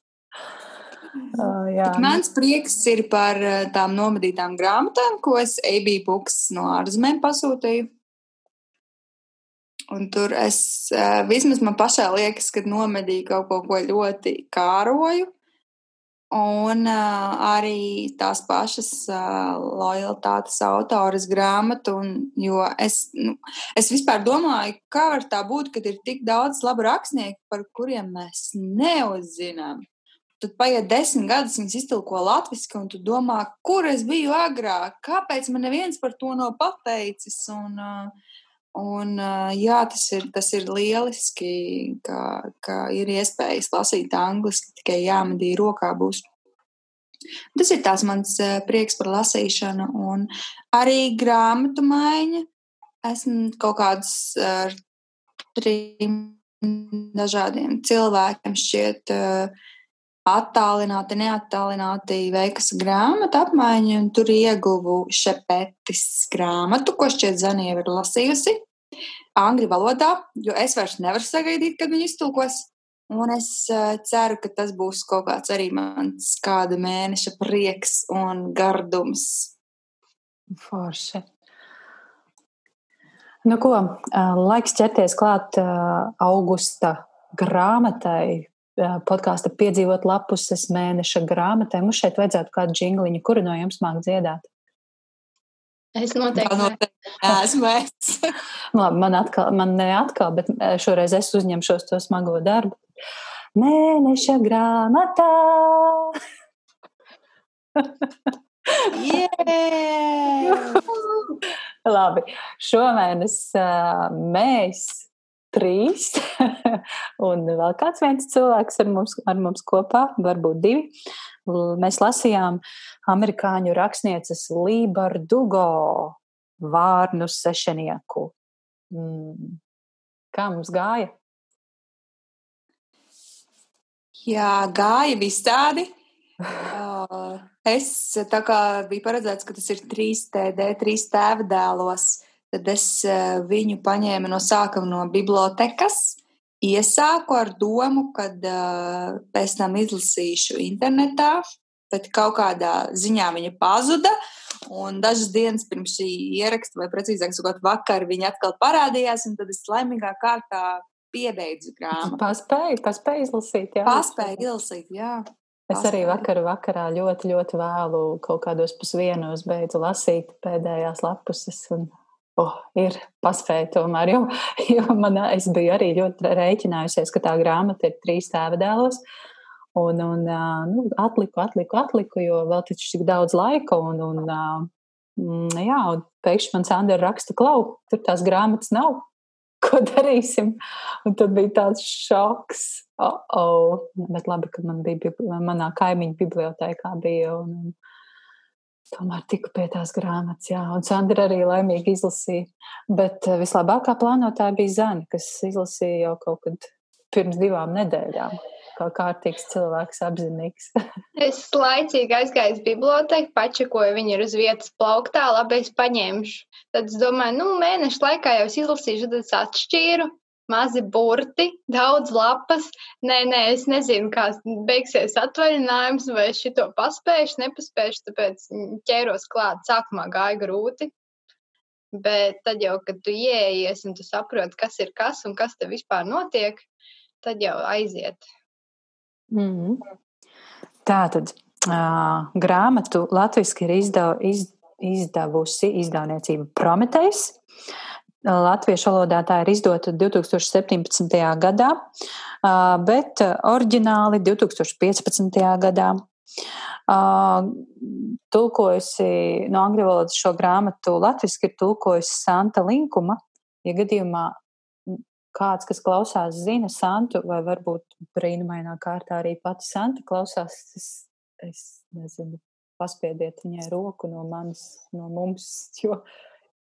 Uh. Bet mans prieks ir par tām nomadītām grāmatām, ko es AB Books no ārzemēm pasūtīju. Un tur es vismaz man pašai liekas, ka nomedīju kaut ko, ko ļoti kāroju. Un uh, arī tās pašas uh, lojalitātes autoras grāmatu, un, es, nu, es vispār domāju, kā var tā būt, kad ir tik daudz labu rakstnieku, par kuriem mēs neuzzinām. Tad paiet desmit gadus, viņas iztulko latviešu, un tu domā, kur es biju agrāk, kāpēc man neviens par to nav pateicis. Un, uh, Un, jā, tas ir, tas ir lieliski, ka, ka ir iespējas lasīt angliski, tikai jāmedī rokā būs. Tas ir tās mans prieks par lasīšanu, un arī grāmatu maiņa. Esmu kaut kādus ar trim dažādiem cilvēkiem šķiet attālināti, neattālināti veikas grāmatu apmaiņu, un tur ieguvu šepetis grāmatu, ko šķiet Zanija ir lasījusi angļu valodā, jo es vairs nevaru sagaidīt, kad viņi iztulkos. Un es uh, ceru, ka tas būs kaut kāds arī mans kāda mēneša prieks un gardums. Forši. Nu, ko, laiks ķerties klāt augusta grāmatai, podkāsta piedzīvot lapuses mēneša grāmatai. Mums šeit vajadzētu kādu jingliņu, kuru no jums māk dziedāt. Es noteikti neesmu es. Labi, man atkal, man ne atkal, bet šoreiz es uzņemšos to smago darbu. Mēneša grāmatā. Labi, šomēnes mēs trīs, un vēl kāds viens cilvēks ar mums, ar mums kopā, varbūt divi. Mēs lasījām amerikāņu rakstnieces Lībardugo vārnu sešnieku. Mm. Kā mums gāja? Jā, gāja visādi. Uh, es tā kā biju paredzēts, ka tas ir 3TD, 3 tēva dēlos, tad es uh, viņu paņēmu no sākuma no bibliotekas. Iesāku ar domu, ka uh, pēc tam izlasīšu internetā, bet kaut kādā ziņā viņa pazuda. Un dažas dienas pirms šī ieraksta, vai precīzāk sakot, vakar viņa atkal parādījās, un tad es laimīgā kārtā piebeidzu grāmatu. Paspēju, paspēju izlasīt, jā. Paspēju izlasīt, jā. Es arī vakar vakarā ļoti, ļoti vēlu kaut kādos pusvienos beidzu lasīt pēdējās lapuses. Un, oh, ir paspēja tomēr, jo, jo man, es biju arī ļoti rēķinājusies, ka tā grāmata ir trīs tēva dēlos. Un, un nu, atliku, atliku, atliku, jo vēl taču tik daudz laika. Un, un, mm, jā, un pēkšņi man Sandra raksta, klau, tur tās grāmatas nav. Ko darīsim? Un tad bija tāds šoks. Oh, oh. Bet labi, ka man bija manā kaimiņu bibliotekā bija. Un, Tomēr tiku pie tās grāmatas, jā, un Sandra arī laimīgi izlasīja. Bet vislabākā plānotāja bija Zana, kas izlasīja jau kaut kad pirms divām nedēļām kā kārtīgs cilvēks, apzinīgs. es laicīgi aizgāju uz biblioteku, pačakoju viņu ir uz vietas plauktā, labi, es paņemšu. Tad es domāju, nu, mēnešu laikā jau es izlasīšu, tad es atšķīru. Mazi burti, daudz lapas. Nē, nē, es nezinu, kā beigsies atvaļinājums, vai es šito paspējuši, nepaspējuši, tāpēc ķēros klāt. Sākumā gāja grūti, bet tad jau, kad tu ieejies un tu saproti, kas ir kas un kas te vispār notiek, tad jau aiziet. Mm. Tā tad uh, grāmatu latviešu ir izdev, iz, izdevusi izdevniecība Prometējs. Latviešu valodā tā ir izdota 2017. gadā, bet oriģināli 2015. gadā. Tulkojusi no angļu valodas šo grāmatu latviešu ir tulkojusi Santa Linkuma. Ja gadījumā kāds, kas klausās, zina Santu, vai varbūt brīnumainā kārtā arī pati Santa klausās, es, es nezinu, paspiediet viņai roku no manis, no mums, jo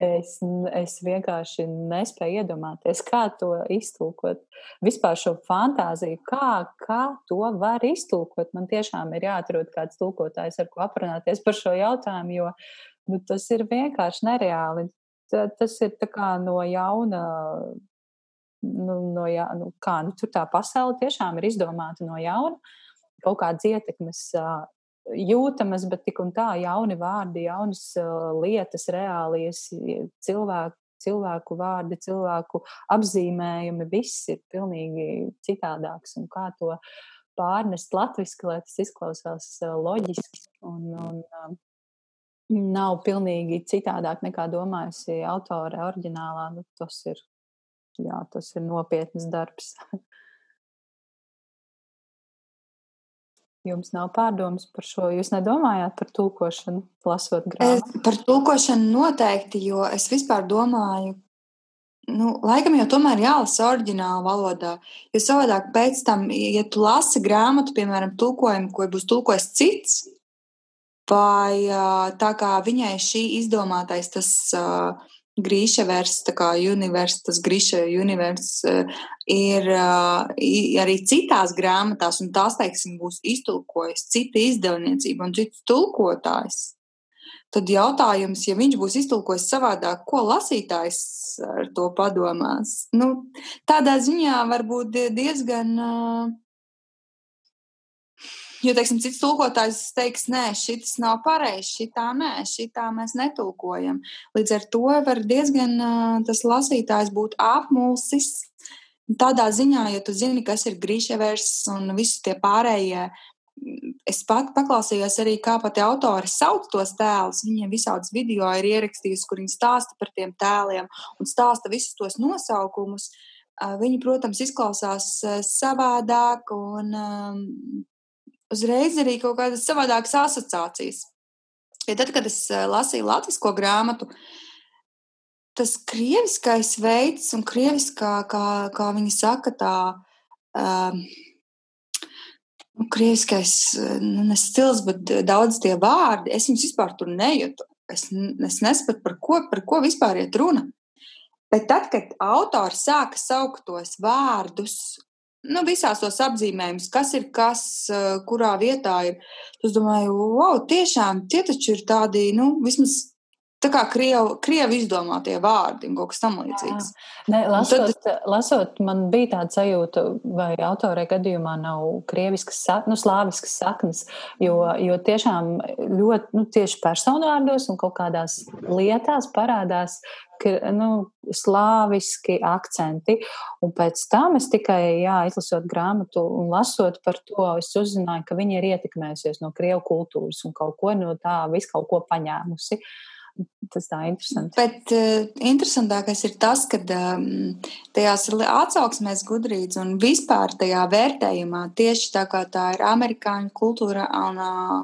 es, es vienkārši nespēju iedomāties, kā to iztulkot. Vispār šo fantāziju, kā, kā to var iztulkot. Man tiešām ir jāatrod kāds tulkotājs, ar ko aprunāties par šo jautājumu, jo nu, tas ir vienkārši nereāli. Tas ir no jauna nu, no jā, nu, kā, nu, tur tā pasaule tiešām ir izdomāta no jauna. Kaut kādas ietekmes jūtamas, bet tik un tā jauni vārdi, jaunas lietas, reālijas cilvēku. Cilvēku vārdi, cilvēku apzīmējumi, viss ir pilnīgi citādāks. Un kā to pārnest latviešu, lai tas izklausās loģiski un, un nav pilnīgi citādāk nekā domājusi autore oriģinālā. Nu, tas, ir, jā, tas ir nopietns darbs. Jums nav pārdomas par šo. Jūs nedomājāt par tulkošanu, lasot grāmatu? Par tulkošanu noteikti, jo es vispār domāju, nu, laikam jau tomēr jālasa oriģināla valodā. Jo savādāk pēc tam, ja tu lasi grāmatu, piemēram, tulkojumu, ko būs tulkojis cits, vai tā kā viņai šī izdomātais tas uh, Grīševers, tā kā univers, tas Grīša univers uh, ir uh, arī citās grāmatās, un tās, teiksim, būs iztulkojis cita izdevniecība un cits tulkotājs. Tad jautājums, ja viņš būs iztulkojis savādāk, ko lasītājs ar to padomās? Nu, tādā ziņā var būt diezgan uh, Jo, teiksim, cits tulkotājs teiks, nē, šis nav pareizs, šitā nē, šitā mēs netulkojam. Līdz ar to var diezgan tas lasītājs būt apmulsis. Tādā ziņā, ja tu zini, kas ir grīševers un visi tie pārējie, es pat paklausījos arī, kā pati autori sauc tos tēlus. Viņiem visādas video ir ierakstījusi, kur viņi stāsta par tiem tēliem un stāsta visus tos nosaukumus. Viņi, protams, izklausās savādāk un uzreiz arī kaut kādas savādākas asociācijas. Ja tad, kad es eh, lasīju latviešu grāmatu, tas krieviskais veids un krieviskā, kā, kā viņi saka, tā um, nu, krieviskais nu, stils, bet daudz tie vārdi, es viņus vispār tur nejūtu. Es, es nesaprotu, par ko, par ko vispār iet runa. Bet tad, kad autors sāka saukt tos vārdus nu, visās tos apzīmējumus, kas ir kas, eh, kurā vietā ir. Es domāju, wow, tiešām tie taču ir tādi, nu, vismaz tā kā krievu, krievu izdomātie vārdi un kaut kas tamlīdzīgs. Ne, lasot, tad, lasot, man bija tāda sajūta, vai autorē gadījumā nav krieviskas, nu, slāviskas saknes, jo, jo tiešām ļoti, nu, tieši personvārdos un kaut kādās lietās parādās nu, slāviski akcenti. Un pēc tam es tikai, jā, izlasot grāmatu un lasot par to, es uzzināju, ka viņa ir ietekmējusies no krievu kultūras un kaut ko no tā, visu kaut ko paņēmusi. Uh, Tas tā interesanti. Bet uh, interesantākais ir tas, ka um, tajās atsauksmēs gudrīts un vispār tajā vērtējumā tieši tā kā tā ir amerikāņu kultūra un uh,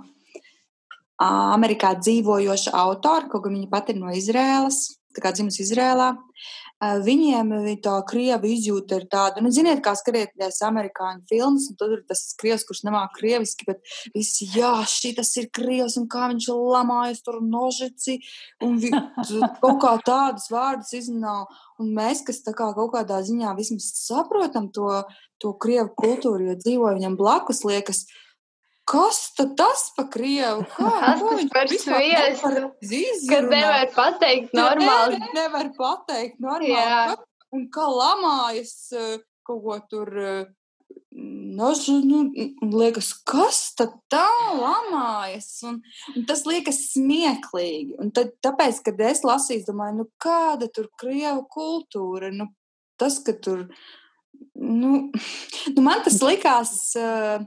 Amerikā dzīvojoša autora, kaut gan viņa pati ir no Izrēlas, tā kā dzimusi Izrēlā. Viņiem tā krievu izjūta ir tāda, nu, ziniet, kā skatīties amerikāņu filmas, un tur ir tas krievs, kurš nemāk krieviski, bet visi, jā, šī tas ir krievs, un kā viņš lamājas tur nožici, un vi, kaut kā tādas vārdas iznāv. Un mēs, kas tā kā kaut kādā ziņā vismaz saprotam to, to krievu kultūru, jo dzīvo viņam blakus, liekas, Kas tas pa krievu? Kā, kas tas par sviestu? Kad nevar pateikt normāli. Nevar, nevar pateikt normāli. Jā. Un kā lamājas eh, kaut ko tur. Nu, nu, liekas, kas tad tā lamājas? Un, un tas liekas smieklīgi. Un tad, tāpēc, kad es lasīju, domāju, nu, kāda tur krievu kultūra? Nu, tas, ka tur. Nu, nu man tas likās. Uh,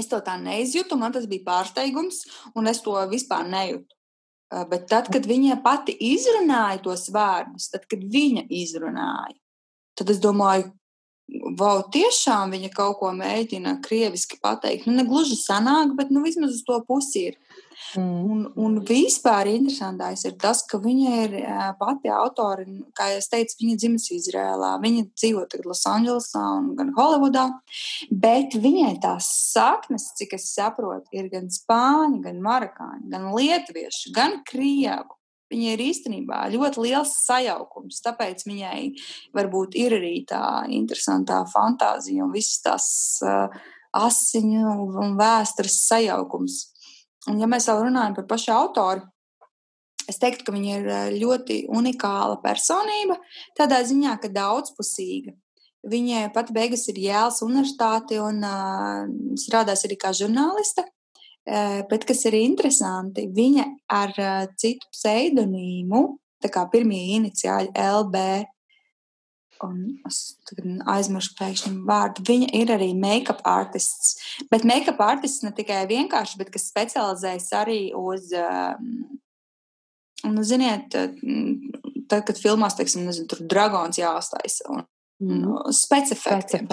Es to tā neizjūtu, man tas bija pārsteigums, un es to vispār nejūtu. Bet tad, kad viņa pati izrunāja tos vārdus, tad, kad viņa izrunāja, tad es domāju, wow, tiešām viņa kaut ko mēģina krieviski pateikt. Nu, ne gluži sanāk, bet nu, vismaz uz to pusi ir. Mm. Un, un vispār interesantais ir tas, ka viņa ir pati autori, kā jau teicu, viņa dzimis Izrēlā. Viņa dzīvo tagad Losandželosā un gan Holivudā, bet viņai tās saknes, cik es saprotu, ir gan spāņu, gan marakāņu, gan lietuviešu, gan krievu. Viņa ir īstenībā ļoti liels sajaukums. Tāpēc viņai varbūt ir arī tā interesantā fantāzija un visas tās uh, asiņu un vēstures sajaukums. Un, ja mēs vēl runājam par pašu autoru, es teiktu, ka viņa ir ļoti unikāla personība. Tādā ziņā, ka daudzpusīga. Viņa pati beigas ir Jēlas universitāti un uh, strādās arī kā žurnāliste. Uh, bet, kas ir interesanti, viņa ar uh, citu pseidonīmu, tā kā pirmie iniciāļi LB, un es aizmirsu pēkšņi vārdu, viņa ir arī make-up artists. Bet make-up artists ne tikai vienkārši, bet kas specializējas arī uz, um, nu, ziniet, tad, kad filmās, teiksim, nezinu, tur dragons jāuztaisa un mm. specifektiem.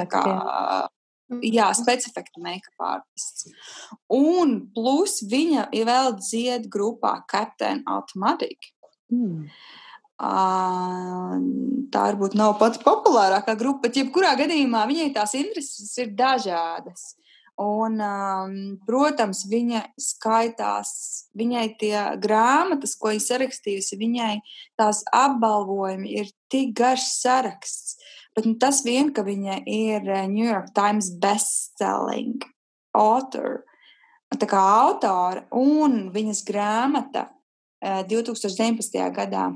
Kā, jā, specifektu make-up artists. Un plus viņa ir vēl dzied grupā Captain Automatic. Mm. Uh, tā varbūt nav pati populārākā grupa, bet jebkurā gadījumā viņai tās intereses ir dažādas. Un, um, protams, viņa skaitās, viņai tie grāmatas, ko viņa sarakstījusi, viņai tās apbalvojumi ir tik garš saraksts. Bet nu, tas vien, ka viņa ir eh, New York Times bestselling author, tā kā autora, un viņas grāmata 2019. Eh, gadā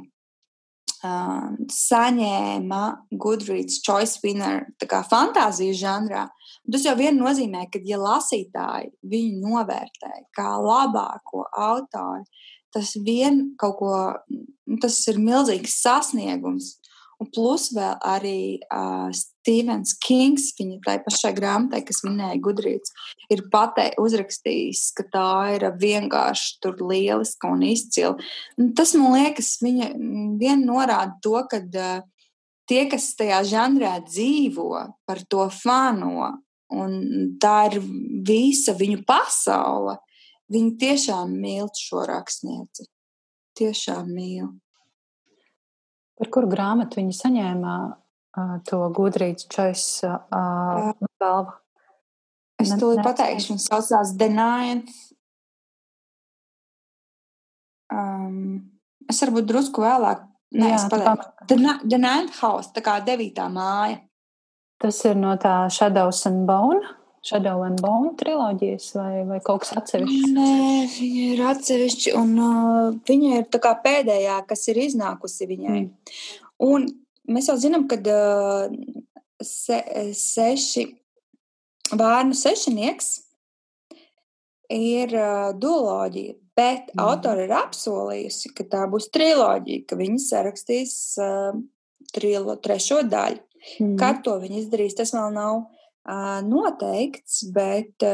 uh, saņēma Goodreads Choice Winner fantāzijas žanrā. Tas jau vien nozīmē, ka, ja lasītāji viņu novērtē kā labāko autoru, tas vien kaut ko, tas ir milzīgs sasniegums. Un plus vēl arī uh, Stevens Kings, viņa tai pašai grāmatai, kas minēja Gudrīts, ir patei uzrakstījis, ka tā ir vienkārši tur lieliska un izcila. Un tas, man liekas, viņa vien norāda to, ka uh, tie, kas tajā žanrā dzīvo, par to fano, un tā ir visa viņu pasaule, viņi tiešām mīl šo rakstnieci. Tiešām mīl. Par kuru grāmatu viņi saņēma uh, to gudrības choice uh, balvu? Es to pateikšu, viņas saucās The Ninth. Um, es varbūt drusku vēlāk. Nē, Jā, es pateikšu. Ninth House, tā kā devītā māja. Tas ir no tā Shadows and Bone. Shadow and Bone triloģijas vai, vai kaut kas atsevišķs? Nē, viņa ir atsevišķa un uh, viņa ir tā kā pēdējā, kas ir iznākusi viņai. Mm. Un mēs jau zinām, ka uh, se, seši vārnu sešinieks ir uh, duoloģija, bet mm. autori ir apsolījusi, ka tā būs triloģija, ka viņi sarakstīs uh, trilo, trešo daļu. Mm. Kad to viņi izdarīs, tas vēl nav noteikts, bet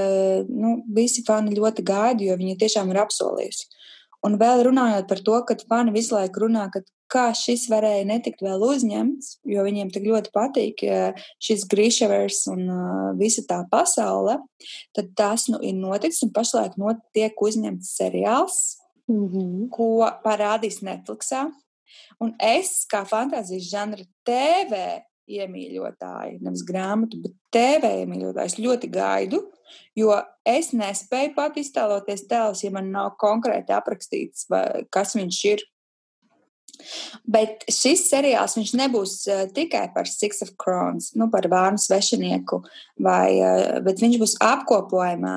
nu, visi fani ļoti gaida, jo viņi tiešām ir apsolījusi. Un vēl runājot par to, ka fani visu laiku runā, ka kā šis varēja netikt vēl uzņemts, jo viņiem tik ļoti patīk šis Grīševers un visa tā pasaule, tad tas nu ir noticis un pašlaik notiek uzņemts seriāls, mm -hmm. ko parādīs Netflixā. Un es, kā fantāzijas žanra TV iemīļotāji, nevis grāmatu, bet TV iemīļotājs ļoti gaidu, jo es nespēju pat iztēloties tēlus, ja man nav konkrēti aprakstīts, kas viņš ir. Bet šis seriāls nebūs uh, tikai par Six of Crowns, nu, par vārnu svešinieku, vai, uh, bet viņš būs apkopojumā,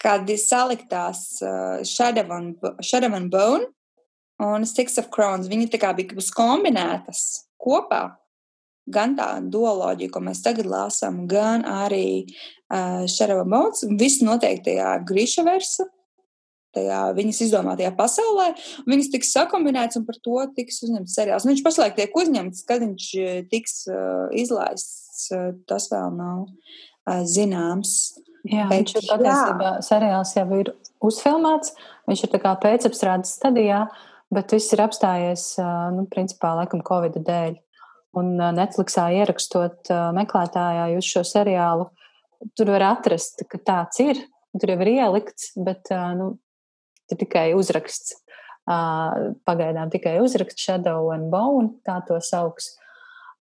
kad ir saliktās uh, Shadow, and, Shadow and Bone un Six of Crowns. Viņi tā kā bija kombinētas kopā gan tā duoloģija, ko mēs tagad lasām, gan arī uh, Šarava Mots, viss notiek tajā Grīša versa, tajā viņas izdomātajā pasaulē. Viņas tiks sakombinētas un par to tiks uzņemts seriāls. Nu, viņš pašlaik tiek uzņemts, kad viņš tiks uh, izlaists, uh, tas vēl nav uh, zināms. Jā, Bet, viņš ir patiesībā seriāls jau ir uzfilmēts, viņš ir pēcapstrādes stadijā, bet viss ir apstājies, nu, principā, laikam, Covid dēļ. Un Netflixā ierakstot meklētājā jūs šo seriālu, tur var atrast, ka tāds ir. Tur jau ir ielikts, bet nu, tur tikai uzraksts. Pagaidām tikai uzraksts Shadow and Bone, tā to sauks.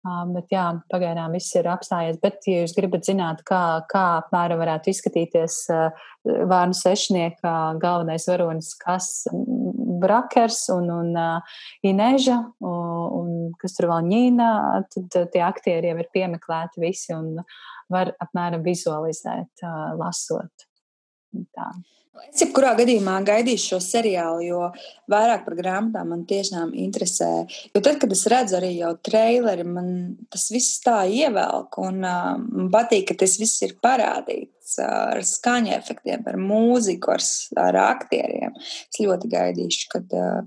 Bet jā, pagaidām viss ir apstājies. Bet, ja jūs gribat zināt, kā, kā apmēram varētu izskatīties vārnu sešnieka galvenais varonis, kas Brakers un, un Ineža, un, un kas tur vēl ņīna, tad tie aktieri jau ir piemeklēti visi un var apmēram vizualizēt, uh, lasot. Tā. Es jebkurā gadījumā gaidīšu šo seriālu, jo vairāk par grāmatām man tiešām interesē. Jo tad, kad es redzu arī jau traileri, man tas viss tā ievelk un uh, man patīk, ka tas viss ir parādīts ar skaņu efektiem, ar mūziku, ar, ar aktieriem. Es ļoti gaidīšu, kad uh,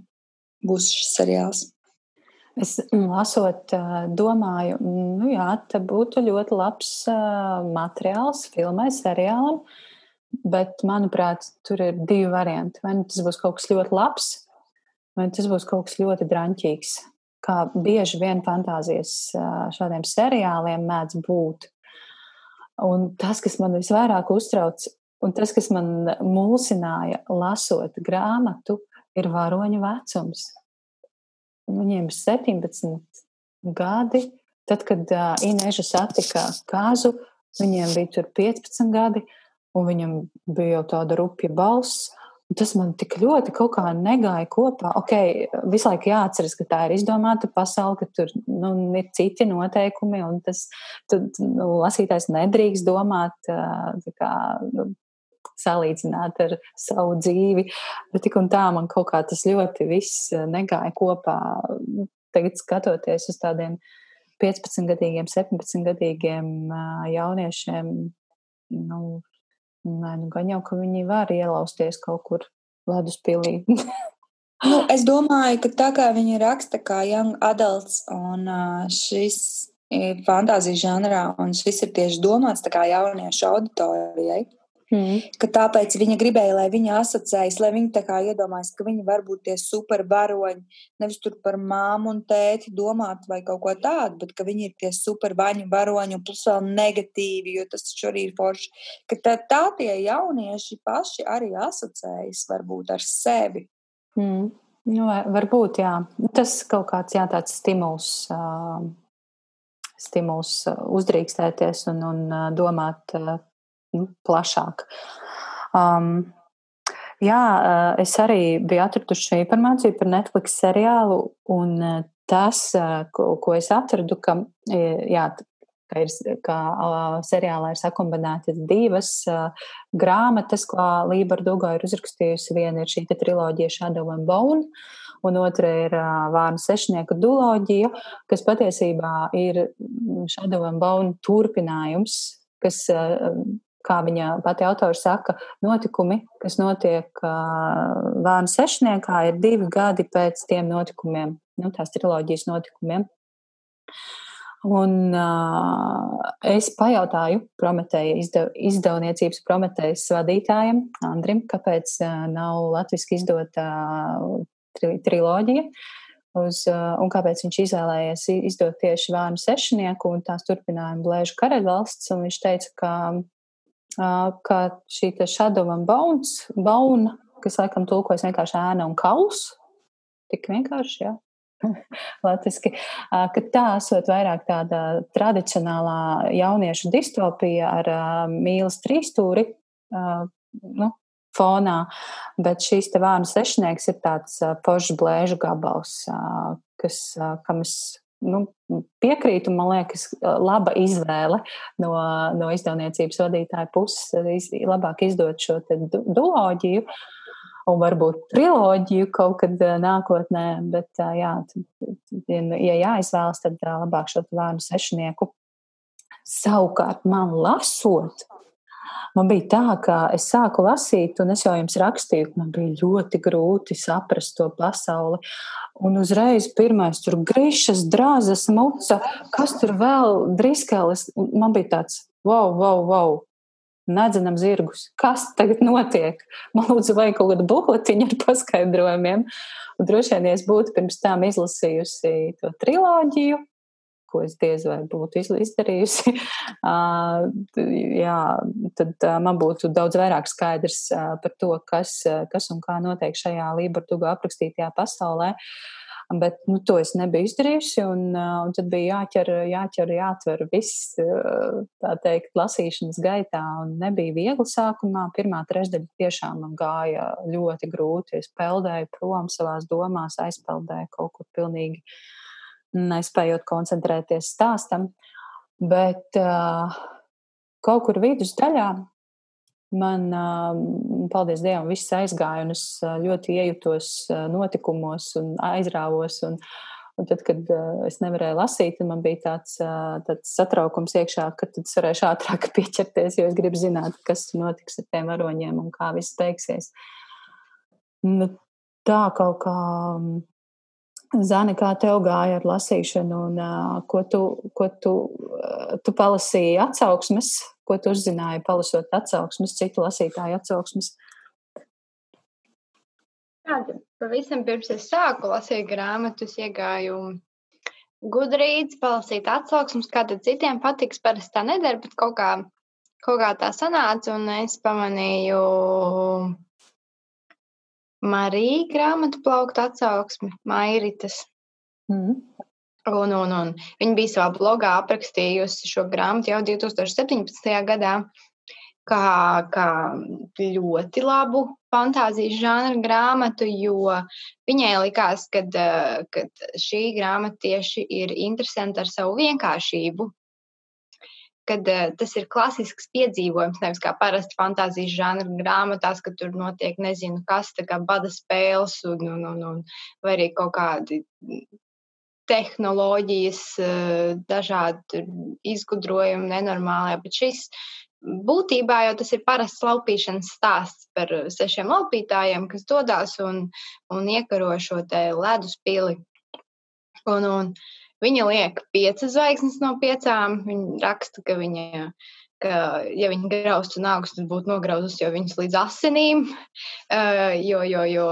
būs šis seriāls. Es lasot, domāju, nu jā, tā būtu ļoti labs materiāls filmai, seriālam. Bet, manuprāt, tur ir divi varianti. Vai nu tas būs kaut kas ļoti labs, vai tas būs kaut kas ļoti drāmīgs. Kā bieži vien fantāzijas šādiem seriāliem mēdz būt. Un tas, kas man visvairāk uztrauc, un tas, kas man mulsināja, lasot grāmatu, ir varoņu vecums. Viņiem ir 17 gadi. Tad, kad uh, Inêža satika kāzu, viņiem bija 15 gadi, un viņam bija jau tāda rupja balss. Tas man tik ļoti kaut kā negāja kopā. Ok, visu laiku jāatceras, ka tā ir izdomāta pasaule, ka tur nu, ir citi noteikumi, un tas tad, nu, lasītājs nedrīkst domāt, kā, nu, salīdzināt ar savu dzīvi. Bet tik un tā man kaut kā tas ļoti viss negāja kopā. Tagad skatoties uz tādiem 15 gadīgiem, 17 gadīgiem jauniešiem, nu, nē, nu gan jau, ka viņi var ielausties kaut kur leduspilī. nu, es domāju, ka tā kā viņi raksta kā young adults un šis fantāzijas žanrā, un šis ir tieši domāts jauniešu auditorijai. Mm. Tāpēc viņa gribēja, lai viņa asociējas, lai viņa tā kā iedomājas, ka viņi var būt tie supervaroņi, nevis tur par māmu un tēti domāt vai kaut ko tādu, bet ka viņi ir tie supervaņu varoņi un plus vēl negatīvi, jo tas taču arī ir forši. Ka tā, tā tie jaunieši paši arī asociējas varbūt ar sevi. Mm. Nu, varbūt, jā. Tas kaut kāds, jā, tāds stimuls. Uh stimuls uzdrīkstēties un, un domāt nu, plašāk. Um, jā, uh, es arī biju atraduši šo informāciju par Netflix seriālu, un uh, tas, uh, ko, ko es atradu, ka, jā, ka, ir, ka seriālā ir sakombinētas divas grāmatas, ko Lība Duga ir uzrakstījusi. Viena ir šī triloģija Shadow and Bone, un otra ir Vārnu sešnieku duloģija, kas patiesībā ir Shadow and Bone turpinājums, kas kā viņa pati autora saka, notikumi, kas notiek Vāna sešniekā, ir divi gadi pēc tiem notikumiem, nu, tās triloģijas notikumiem. Un uh, es pajautāju Prometēja izdev, izdevniecības Prometējas vadītājam, Andrim, kāpēc uh, nav latviski izdota uh, tri, triloģija. Uz, uh, un kāpēc viņš izvēlējies izdot tieši Vānu sešnieku un tās turpinājumu Blēžu karaļvalsts. Viņš teica, ka ka šī shadow and bones, bauna, kas laikam tulkojas vienkārši ēna un kauls, tik vienkārši, jā. Latviski, ka tā esot vairāk tāda tradicionālā jauniešu distopija ar mīlas trīstūri, nu, fonā, bet šīs te vārnu sešnieks ir tāds požu blēžu gabals, kas, kam es nu, piekrītu, man liekas, laba izvēle no, no izdevniecības vadītāja puses, iz, labāk izdot šo duoloģiju. Un varbūt triloģiju kaut kad nākotnē, bet, jā, ja jāizvēlas, tad labāk šo vārnu sešnieku. Savukārt, man lasot, man bija tā, ka es sāku lasīt, un es jau jums rakstīju, ka man bija ļoti grūti saprast to pasauli. Un uzreiz pirmais tur grīšas, drāzes, muca, kas tur vēl driskēlis. Man bija tāds, wow, wow, wow, nedzenam zirgus. Kas tagad notiek? Man lūdzu, vajag kaut kādu bukletiņu ar paskaidrojumiem. Un droši vien, ja es būtu pirms tam izlasījusi to triloģiju, ko es diez vai būtu izdarījusi, jā, tad man būtu daudz vairāk skaidrs par to, kas, kas un kā notiek šajā Lībartuga aprakstītajā pasaulē. Bet nu, to es nebiju izdarījusi, un, un tad bija jāķer, jāķer, jāatver viss, tā teikt, lasīšanas gaitā. Un nebija viegli sākumā. Pirmā trešdaļa tiešām man gāja ļoti grūti. Es peldēju prom savās domās, aizpeldēju kaut kur pilnīgi uh, nespējot koncentrēties stāstam. Bet uh, kaut kur vidusdaļā man, paldies Dievam, viss aizgāja, un es ļoti iejutos notikumos un aizrāvos. Un, Un tad, kad uh, es nevarēju lasīt, man bija tāds, uh, tāds satraukums iekšā, ka tad es varēšu ātrāk pieķerties, jo es gribu zināt, kas notiks ar tiem varoņiem un kā viss beigsies. Nu, tā kaut kā Zani, kā tev gāja ar lasīšanu, un uh, ko tu, ko tu, uh, tu palasīji atsauksmes, ko tu uzzināji, palasot atsauksmes, citu lasītāju atsauksmes? Tāda, pavisam pirms es sāku lasīt grāmatas, iegāju gudrīts, palasīt atsauksmes, kā tad citiem patiks, parasti tā nedara, bet kaut kā, kaut kā tā sanāca, un es pamanīju Marija grāmatu plaukta atsauksmi, Mairitas. Mm. Un, un, un viņa bija savā blogā aprakstījusi šo grāmatu jau 2017. gadā kā, kā ļoti labu fantāzijas žanra grāmatu, jo viņai likās, ka šī grāmata tieši ir interesanta ar savu vienkāršību kad uh, tas ir klasisks piedzīvojums, nevis kā parasti fantāzijas žanra grāmatās, ka tur notiek nezinu kas, tā kā bada spēles un, un, un, un vai arī kaut kādi tehnoloģijas, uh, dažādi izgudrojumi nenormālajā, bet šis būtībā jau tas ir parasts laupīšanas stāsts par sešiem laupītājiem, kas dodas un, un iekaro šo te ledus pili. Un, un, Viņa liek piecas zvaigznes no piecām. Viņa raksta, ka viņa, ka, ja viņa graustu nāgus, tad būtu nograuzus jau viņas līdz asinīm. Uh, jo, jo, jo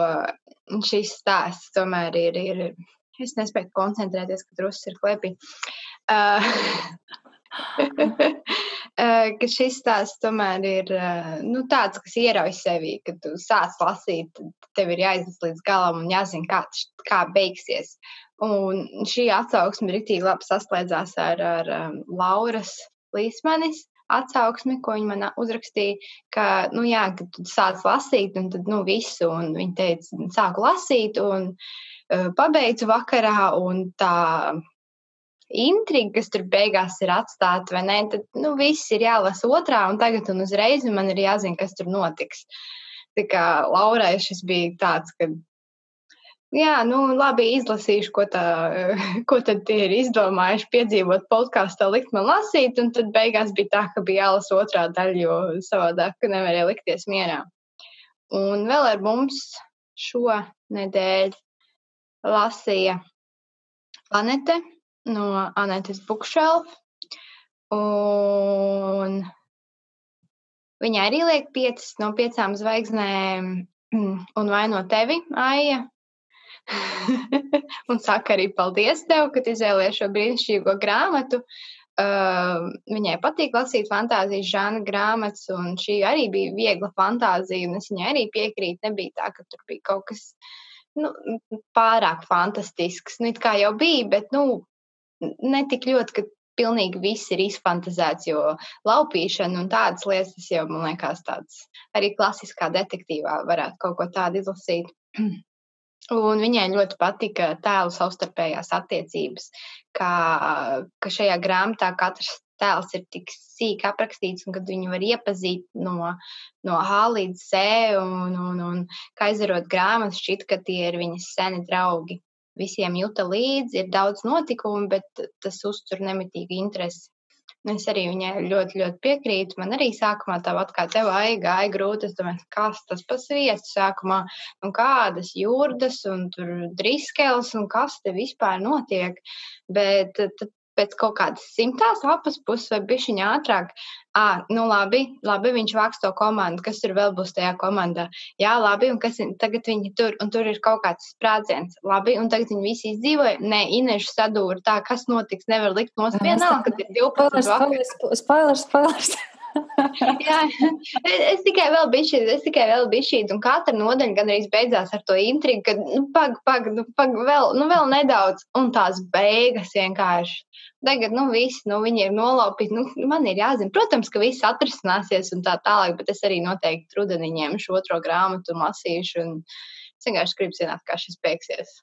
šis stāsts tomēr ir, ir es nespēju koncentrēties, ka trusis ir klēpī. Uh, ka šis stāsts tomēr ir nu, tāds, kas ierauj sevi, kad tu sāc lasīt, tev ir jāizlas līdz galam un jāzina, kā, kā beigsies. Un šī atsauksme rītīgi labi saslēdzās ar, ar um, Lauras Līsmanis atsauksmi, ko viņa man uzrakstīja, ka, nu jā, kad tu sāc lasīt, un tad, nu, visu, un viņa teica, sāku lasīt, un uh, pabeidzu vakarā, un tā intriga, kas tur beigās ir atstāta, vai ne, tad, nu, viss ir jālasa otrā, un tagad un uzreiz man ir jāzina, kas tur notiks. Tā kā Laurai šis bija tāds, ka Jā, nu, labi, izlasīšu, ko, tā, ko tad ir izdomājuši piedzīvot podkāstā, likt man lasīt, un tad beigās bija tā, ka bija jālasa otrā daļa, jo savādāk nevarēja likties mierā. Un vēl ar mums šo nedēļu lasīja Anete no Anetes Bookshelf, un viņa arī liek piecas no piecām zvaigznēm, un vaino tevi, Aija, un saka arī paldies tev, ka izvēlējies šo brīnišķīgo grāmatu. Uh, viņai patīk lasīt fantāzijas žanra grāmatas, un šī arī bija viegla fantāzija. Es viņai arī piekrītu. Nebija tā, ka tur bija kaut kas nu, pārāk fantastisks. Nu, kā jau bija, bet nu, ne tik ļoti, ka pilnīgi viss ir izfantazēts, jo laupīšana un tādas lietas, tas jau man liekas, tāds arī klasiskā detektīvā varētu kaut ko tādu izlasīt. Un viņai ļoti patika tēlu savstarpējās attiecības, kā, ka šajā grāmatā katrs tēls ir tik sīki aprakstīts, un kad viņu var iepazīt no, no A līdz Z, un, un, un kā aizverot grāmatu, šķiet, ka tie ir viņas seni draugi. Visiem juta līdzi, ir daudz notikumu, bet tas uztur nemitīgi interesi. Es arī viņai ļoti, ļoti piekrītu. Man arī sākumā tāpat kā tev gāja grūti. Es domāju, kas tas pa sviestu sākumā, un kādas jūrdas, un driskels, un kas te vispār notiek. Bet tad pēc kaut kādas simtās lapas puses vai bišķiņa ātrāk. Ah, nu labi, labi, viņš vāks to komandu, kas tur vēl būs tajā komandā. Jā, labi, un kas tagad viņi tur, un tur ir kaut kāds sprādziens. Labi, un tagad viņi visi izdzīvoja. Nē, Ineša sadūra tā, kas notiks, nevar likt nos vienalga, kad ir 12 vakar. Spoilers, spoilers. Jā, es tikai vēl šī, es tikai vēl šī, un katra nodaļa gan arī beidzās ar to intrigu, ka, nu, pag, pag, nu, pag, vēl, nu, vēl nedaudz, un tās beigas vienkārši. Tagad, nu, viss, nu, viņi ir nolaupīti, nu, man ir jāzina. Protams, ka viss atrisināsies un tā tālāk, bet es arī noteikti rudenī ņemšu otro grāmatu un lasīšu, un es vienkārši gribu zināt, kā šis beigsies.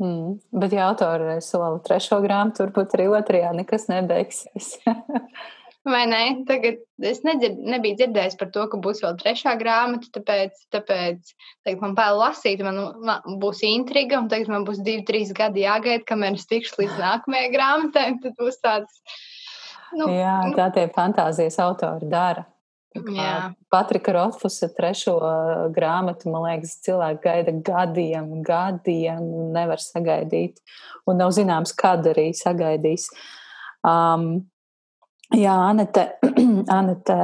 Mm, bet, ja autori sola trešo grāmatu, turbūt arī otrajā nekas nebeigsies. Vai ne? Tagad es nedzird, nebiju dzirdējis par to, ka būs vēl trešā grāmata, tāpēc, tāpēc tagad man vēl lasīt, man, man būs intriga, un tagad man būs divi, trīs gadi jāgaida, kamēr es tikšu līdz nākamajai grāmatai. Tad būs tāds. Nu, Jā, nu tā tie fantāzijas autori dara. Patrika Rotfusa trešo uh, grāmatu, man liekas, cilvēki gaida gadiem, gadiem, nevar sagaidīt. Un nav zināms, kad arī sagaidīs. Um, Jā, Anete, Anete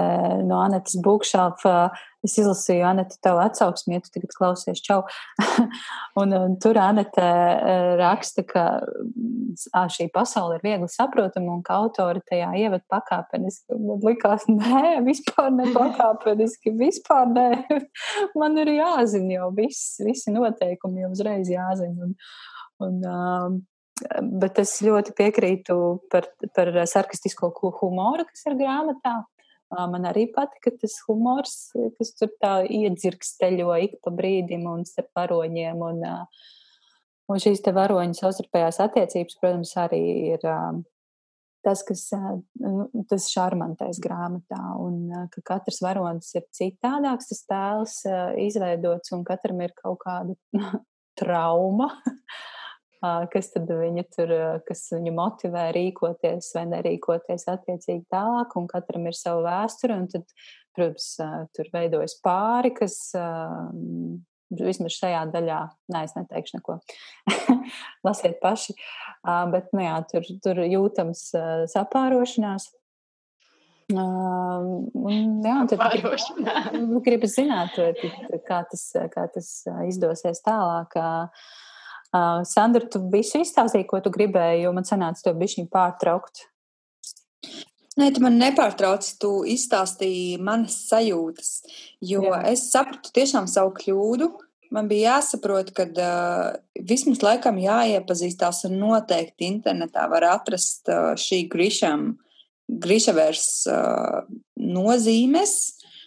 no Anetes Bukšāfa. Es izlasīju Anete tavu atsauksmi, ja tu tagad klausies, čau. un, un tur Anete raksta, ka ā, šī pasaule ir viegli saprotama un ka autori tajā ievad pakāpeniski. Man likās, nē, vispār ne pakāpeniski, vispār nē. Man ir jāzina jau viss, visi noteikumi jau uzreiz jāzina. Un, un, um, bet es ļoti piekrītu par, par sarkastisko humoru, kas ir grāmatā. Man arī patika tas humors, kas tur tā iedzirksteļo ik pa brīdim un starp varoņiem. Un, un šīs te varoņu savstarpējās attiecības, protams, arī ir tas, kas nu, tas šarmantais grāmatā. Un ka katrs varonis ir citādāks, tas tēls izveidots un katram ir kaut kāda trauma. Kas tad viņu tur, kas viņu motivē rīkoties vai nerīkoties attiecīgi tālāk, un katram ir sava vēsture, un tad, protams, tur veidojas pāri, kas vismaz šajā daļā, nē, es neteikšu neko, lasiet paši, bet, nu jā, tur, tur jūtams sapārošanās. Uh, un, jā, tad gribas zināt, kā tas, kā tas izdosies tālāk. Uh, Uh, Sandra, tu visu izstāstīji, ko tu gribēji, jo man sanāca to bišķiņu pārtraukt. Nē, tu man nepārtrauci, tu izstāstīji manas sajūtas, jo Jā. es sapratu tiešām savu kļūdu. Man bija jāsaprot, ka uh, vismaz laikam jāiepazīstās un noteikti internetā var atrast uh, šī Grishavers uh, nozīmes.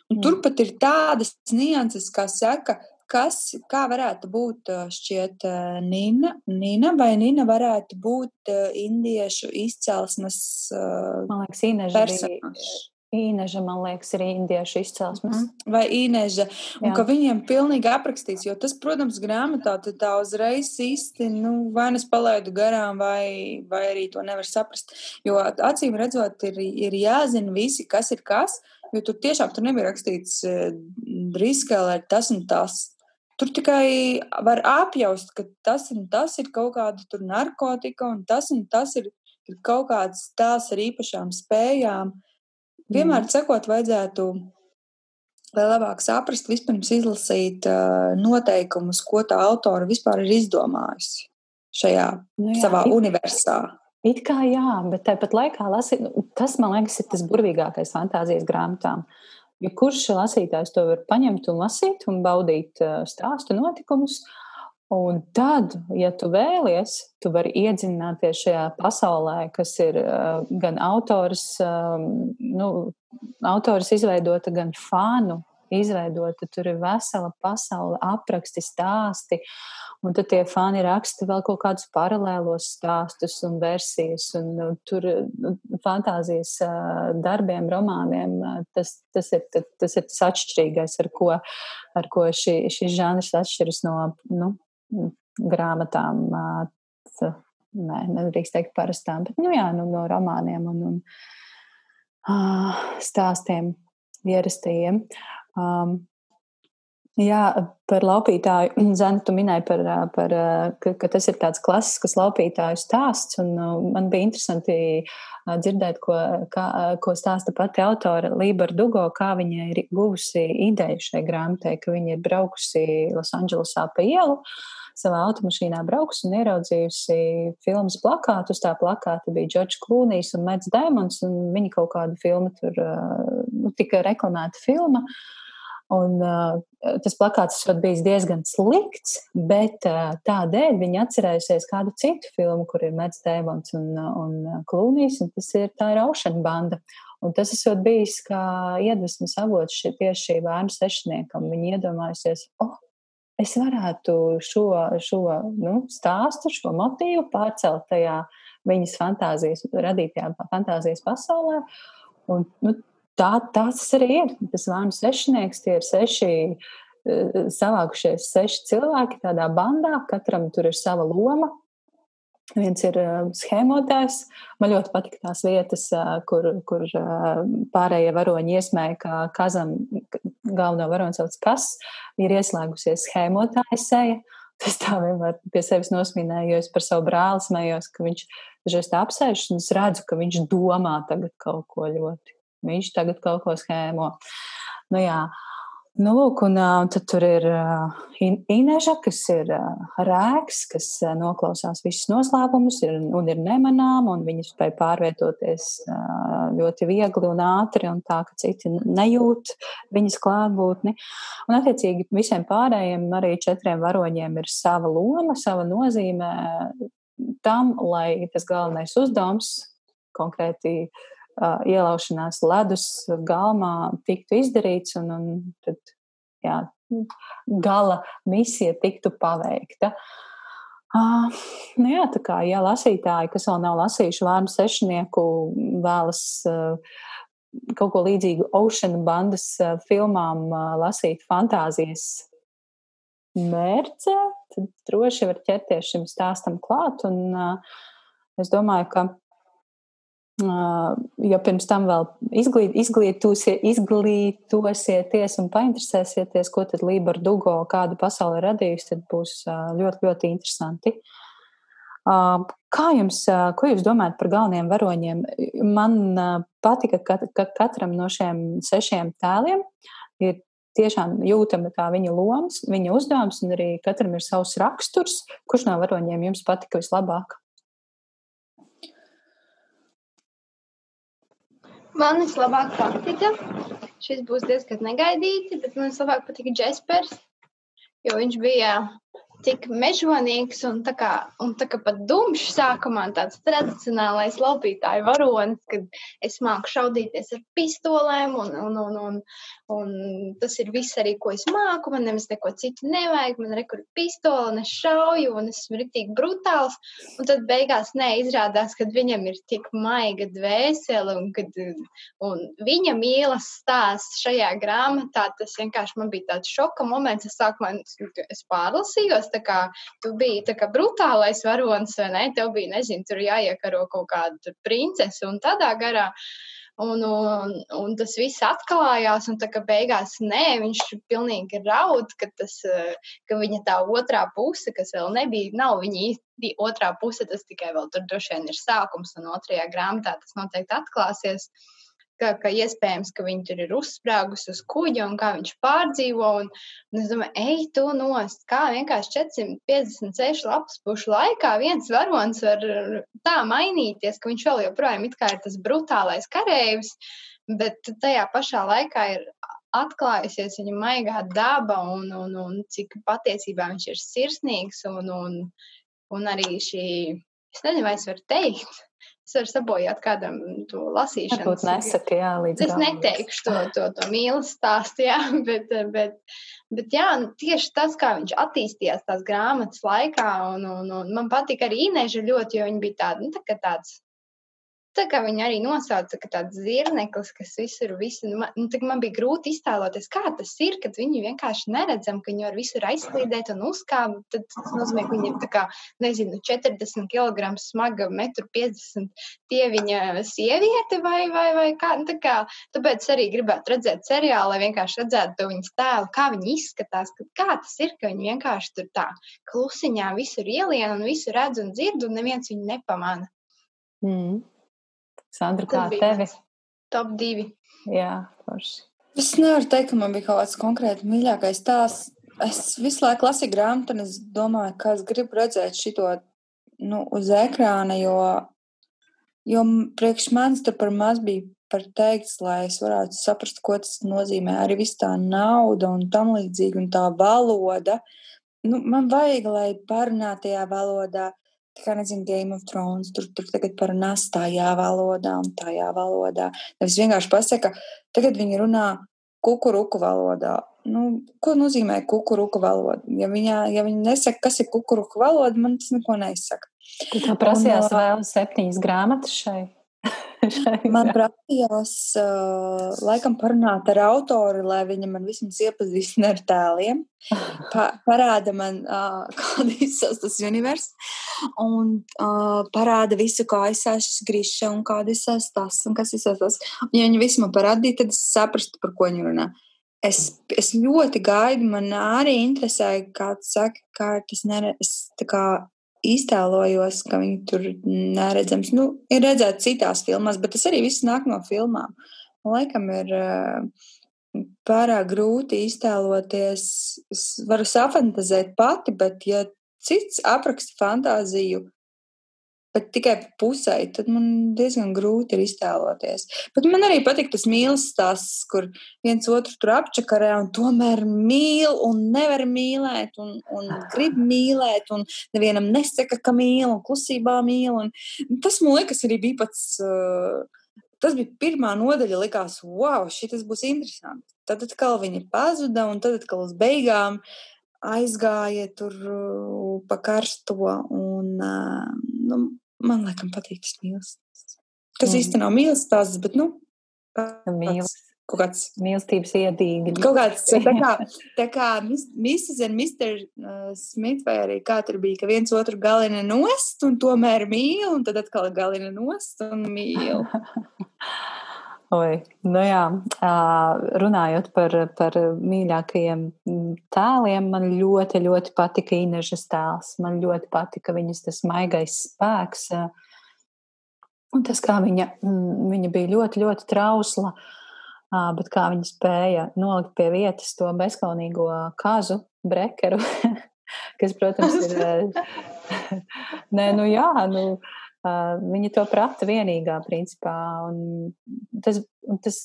Un mm. turpat ir tādas nianses, kā saka, kas, kā varētu būt šķiet Nina, Nina vai Nina varētu būt indiešu izcelsmes Man liekas, Ineža personāžs. Īneža, man liekas, ir indiešu izcelsmes. -hmm. Vai īneža. Un Jā. ka viņiem pilnīgi aprakstīts, jo tas, protams, grāmatā tā uzreiz īsti, nu, vai nu es palaidu garām, vai, vai arī to nevar saprast. Jo acīm redzot, ir, ir jāzina visi, kas ir kas, jo tur tiešām tur nebija rakstīts Briskelē tas un tas. Tur tikai var apjaust, ka tas un tas ir kaut kāda narkotika, un tas un tas ir, ir kaut kāds tās ar īpašām spējām. Vienmēr mm. sakot, vajadzētu, lai labāk saprast, vispirms izlasīt uh, noteikumus, ko tā autora vispār ir izdomājusi šajā nu jā, savā it, universā. It kā jā, bet tāpat laikā lasīt, nu, tas man liekas, ir tas burvīgākais fantāzijas grāmatām. Uh, Jo kurš lasītājs to var paņemt un lasīt un baudīt stāstu notikumus? Un tad, ja tu vēlies, tu vari iedziļināties šajā pasaulē, kas ir gan autors, nu, autors izveidota, gan fanu izveidota. Tur ir vesela pasaule, apraksti, stāsti. Un tad tie fani raksta vēl kaut kādus paralēlos stāstus un versijas. Un, nu, tur nu, fantāzijas darbiem, romāniem tas, tas, ir, tas ir tas atšķirīgais, ar ko, ar ko šī, šis žanrs atšķiras no nu, grāmatām. Nē, nedrīkst teikt parastām, bet nu, jā, nu, no romāniem un, un uh, stāstiem ierastajiem. Um, Jā, par laupītāju. Zana, tu minēji, par, par, ka, ka tas ir tāds klasisks laupītāju stāsts. Man bija interesanti dzirdēt, ko, kā, ko stāsta pati autore Lība Dugo, kā viņa ir guvusi ideju šai grāmatai, ka viņa ir braukusi Losandželosā pa ielu. Savā automašīnā brauks un ieraudzījusi filmas plakātu. Uz tā plakāta bija Džordžs Klūnijs un Mets Daimons, un viņa kaut kādu filmu tur, nu, tika reklamēta filma. Uh, Un, uh, tas plakāts ir bijis diezgan slikts, bet uh, tādēļ viņi atcerējusies kādu citu filmu, kur ir Mets Dēmons un, un Klūnijas, un tas ir tā ir Ocean banda. Un tas esot bijis kā iedvesmas avots tieši šī bērnu sešniekam. Viņi iedomājusies, oh, es varētu šo, šo nu, stāstu, šo motīvu pārcelt tajā viņas fantāzijas, radītajā fantāzijas pasaulē un, nu, tā, tas arī ir. Tas vārnu sešnieks, tie ir seši uh, savākušies seši cilvēki tādā bandā, katram tur ir sava loma. Viens ir uh, schēmotājs. Man ļoti patīk tās vietas, uh, kur, kur uh, pārējie varoņi iesmēja, ka kazam galveno varoni sauc kas, ir ieslēgusies schēmotāja seja. Es tā vienmēr pie sevis nosmīnēju, jo es par savu brāli smējos, ka viņš dažreiz tā apsēžas un es redzu, ka viņš domā tagad kaut ko ļoti. Viņš tagad kaut ko schēmo. Nu jā, Nu, lūk, un uh, tad tur ir uh, Ineža, kas ir rēks, kas noklausās visus noslēpumus ir, un ir nemanām, un viņi spēj pārvietoties ļoti viegli un ātri, un tā, ka citi nejūt viņas klātbūtni. Un, attiecīgi, visiem pārējiem, arī četriem varoņiem, ir sava loma, sava nozīme tam, lai tas galvenais uzdevums konkrēti uh, ielaušanās ledus galmā tiktu izdarīts un, un tad, jā, gala misija tiktu paveikta. Uh, nu jā, tā kā ja lasītāji, kas vēl nav lasījuši vārnu sešnieku, vēlas uh, kaut ko līdzīgu Ocean bandas uh, filmām uh, lasīt fantāzijas mērķē, tad droši var ķerties šim stāstam klāt. Un, uh, es domāju, ka ja pirms tam vēl izglīt, izglītosieties un painteresēsieties, ko tad Libra Dugo, kādu pasauli radījusi, tad būs ļoti, ļoti interesanti. Kā jums, ko jūs domājat par galvenajiem varoņiem? Man patika, ka, ka katram no šiem sešiem tēliem ir tiešām jūtama tā viņa lomas, viņa uzdevums, un arī katram ir savs raksturs. Kurš no varoņiem jums patika vislabāk? Man vislabāk patika. Šis būs diezgan negaidīti, bet man vislabāk patika Jaspers, jo viņš bija tik mežonīgs un tā kā, un tā kā pat dumšs sākumā tāds tradicionālais laupītāju varonis, kad es māku šaudīties ar pistolēm un, un, un, un, un tas ir viss arī, ko es māku, man nemaz neko citu nevajag, man rekur pistola un es šauju un esmu ritīgi brutāls, un tad beigās neizrādās, kad viņam ir tik maiga dvēsele un kad un viņa mīlas stāsts šajā grāmatā, tas vienkārši man bija tāds šoka moments, es sākumā es pārlasījos, tā kā tu biji tā kā brutālais varonis, vai ne? Tev bija, nezinu, tur jāiekaro kaut kāda princese un tādā garā. Un, un, un tas viss atklājās, un tā kā beigās nē, viņš pilnīgi raud, ka, tas, ka viņa tā otrā puse, kas vēl nebija, nav viņa īsti otrā puse, tas tikai vēl tur droši vien ir sākums, un otrajā grāmatā tas noteikti atklāsies. Uh, ka, ka iespējams, ka viņi tur ir uzsprāgusi uz kuģa un kā viņš pārdzīvo. Un, un es domāju, ej, tu nost, kā vienkārši 456 lapas pušu laikā viens varonis var tā mainīties, ka viņš vēl joprojām ir tas brutālais kareivs, bet tajā pašā laikā ir atklājusies viņa maigā daba un, un, un cik patiesībā viņš ir sirsnīgs un, un, un arī šī, es nezinu, vai es varu teikt, Es varu sabojāt kādam to lasīšanu. Varbūt nesaka, jā, līdz Es neteikšu to, to, to mīlestības stāstu, jā, bet, bet, bet jā, nu, tieši tas, kā viņš attīstījās tās grāmatas laikā, un, un, un man patika arī Ineža ļoti, jo viņa bija tāda, nu, tā tāds Tā kā viņi arī nosauca, ka tāds zirneklis, kas visur, visur nu, man, nu, man bija grūti iztēloties, kā tas ir, kad viņi vienkārši neredzam, ka viņi var visur aizslīdēt un uzkāpt. Tad tas nozīmē, ka viņi ir tā kā, nezinu, 40 kg smaga, 1,50 m tieviņa sieviete vai, vai, vai kā. Nu, tā kā. Tāpēc arī gribētu redzēt seriālu, lai vienkārši redzētu to viņas tēlu, kā viņi izskatās, ka, kā tas ir, ka viņi vienkārši tur tā klusiņā visur ielien un visu redz un dzird, un neviens viņu nepamana. Mm. Sandra, kā tevi? Top divi. Jā, forši. Es nevaru teikt, ka man bija kaut kāds konkrēti mīļākais tās. Es visu laiku lasīju grāmatu, un es domāju, ka es gribu redzēt šo nu, uz ekrāna, jo, jo priekš manis tur par maz bija par teikts, lai es varētu saprast, ko tas nozīmē. Arī viss tā nauda un tam līdzīgi, un tā valoda. Nu, man vajag, lai parunātajā valodā kā nezinu, Game of Thrones, tur, tur tagad parunās tajā valodā un tajā valodā. Nevis vienkārši pasaka, tagad viņi runā kukuruku valodā. Nu, ko nozīmē kukuruku valoda? Ja, viņa, ja viņi nesaka, kas ir kukuruku valoda, man tas neko neizsaka. Tā prasījās un, vēl septiņas grāmatas šai. man prasījās, uh, laikam, parunāt ar autoru, lai viņa man vismaz iepazīstina ar tēliem. Pa, parāda man, uh, kāda izsās tas univers, un uh, parāda visu, kā izsās Griša un kāda izsās tas, un kas izsās tas. Un, ja viņa visu man parādīja, tad es saprastu, par ko viņa runā. Es, es ļoti gaidu, man arī interesēja, kā tu saki, kā tas neredz, tā kā iztēlojos, ka viņi tur neredzams. Nu, ir redzēts citās filmās, bet tas arī viss nāk no filmām. Laikam ir pārāk grūti iztēloties. Es varu safantazēt pati, bet ja cits apraksta fantāziju, bet tikai pusē, tad man diezgan grūti ir iztēloties. Bet man arī patīk tas mīlestības stāsts, kur viens otru tur apčakarē un tomēr mīl un nevar mīlēt un, un grib mīlēt un nevienam nesaka, ka mīl un klusībā mīl. Un tas man liekas arī bija pats. Uh, Tas bija pirmā nodaļa, likās, wow, šis būs interesanti. Tad atkal viņa pazuda, un tad atkal uz beigām aizgāja tur uh, pa karsto. Un, uh, nu, Man liekas, patīk tas mīlestības. Tas mm. īstenībā nav mīlestības, bet nu, mīlestības. Kaut kāds mīlestības iedīgi. Kaut kāds tā kā, tā kā Mrs. un Mr. Smith vai arī kā tur bija, ka viens otru galina nost un tomēr mīl, un tad atkal galina nost un mīl. Oi, nu jā, runājot par, par mīļākajiem tēliem, man ļoti, ļoti patika Inežas tēls. Man ļoti patika viņas tas maigais spēks. Un tas, kā viņa, viņa bija ļoti, ļoti trausla, bet kā viņa spēja nolikt pie vietas to bezkaunīgo kazu, brekeru, kas, protams, ir. Nē, nu jā, nu. Uh, viņa to prata vienīgā, principā. Un tas, tas,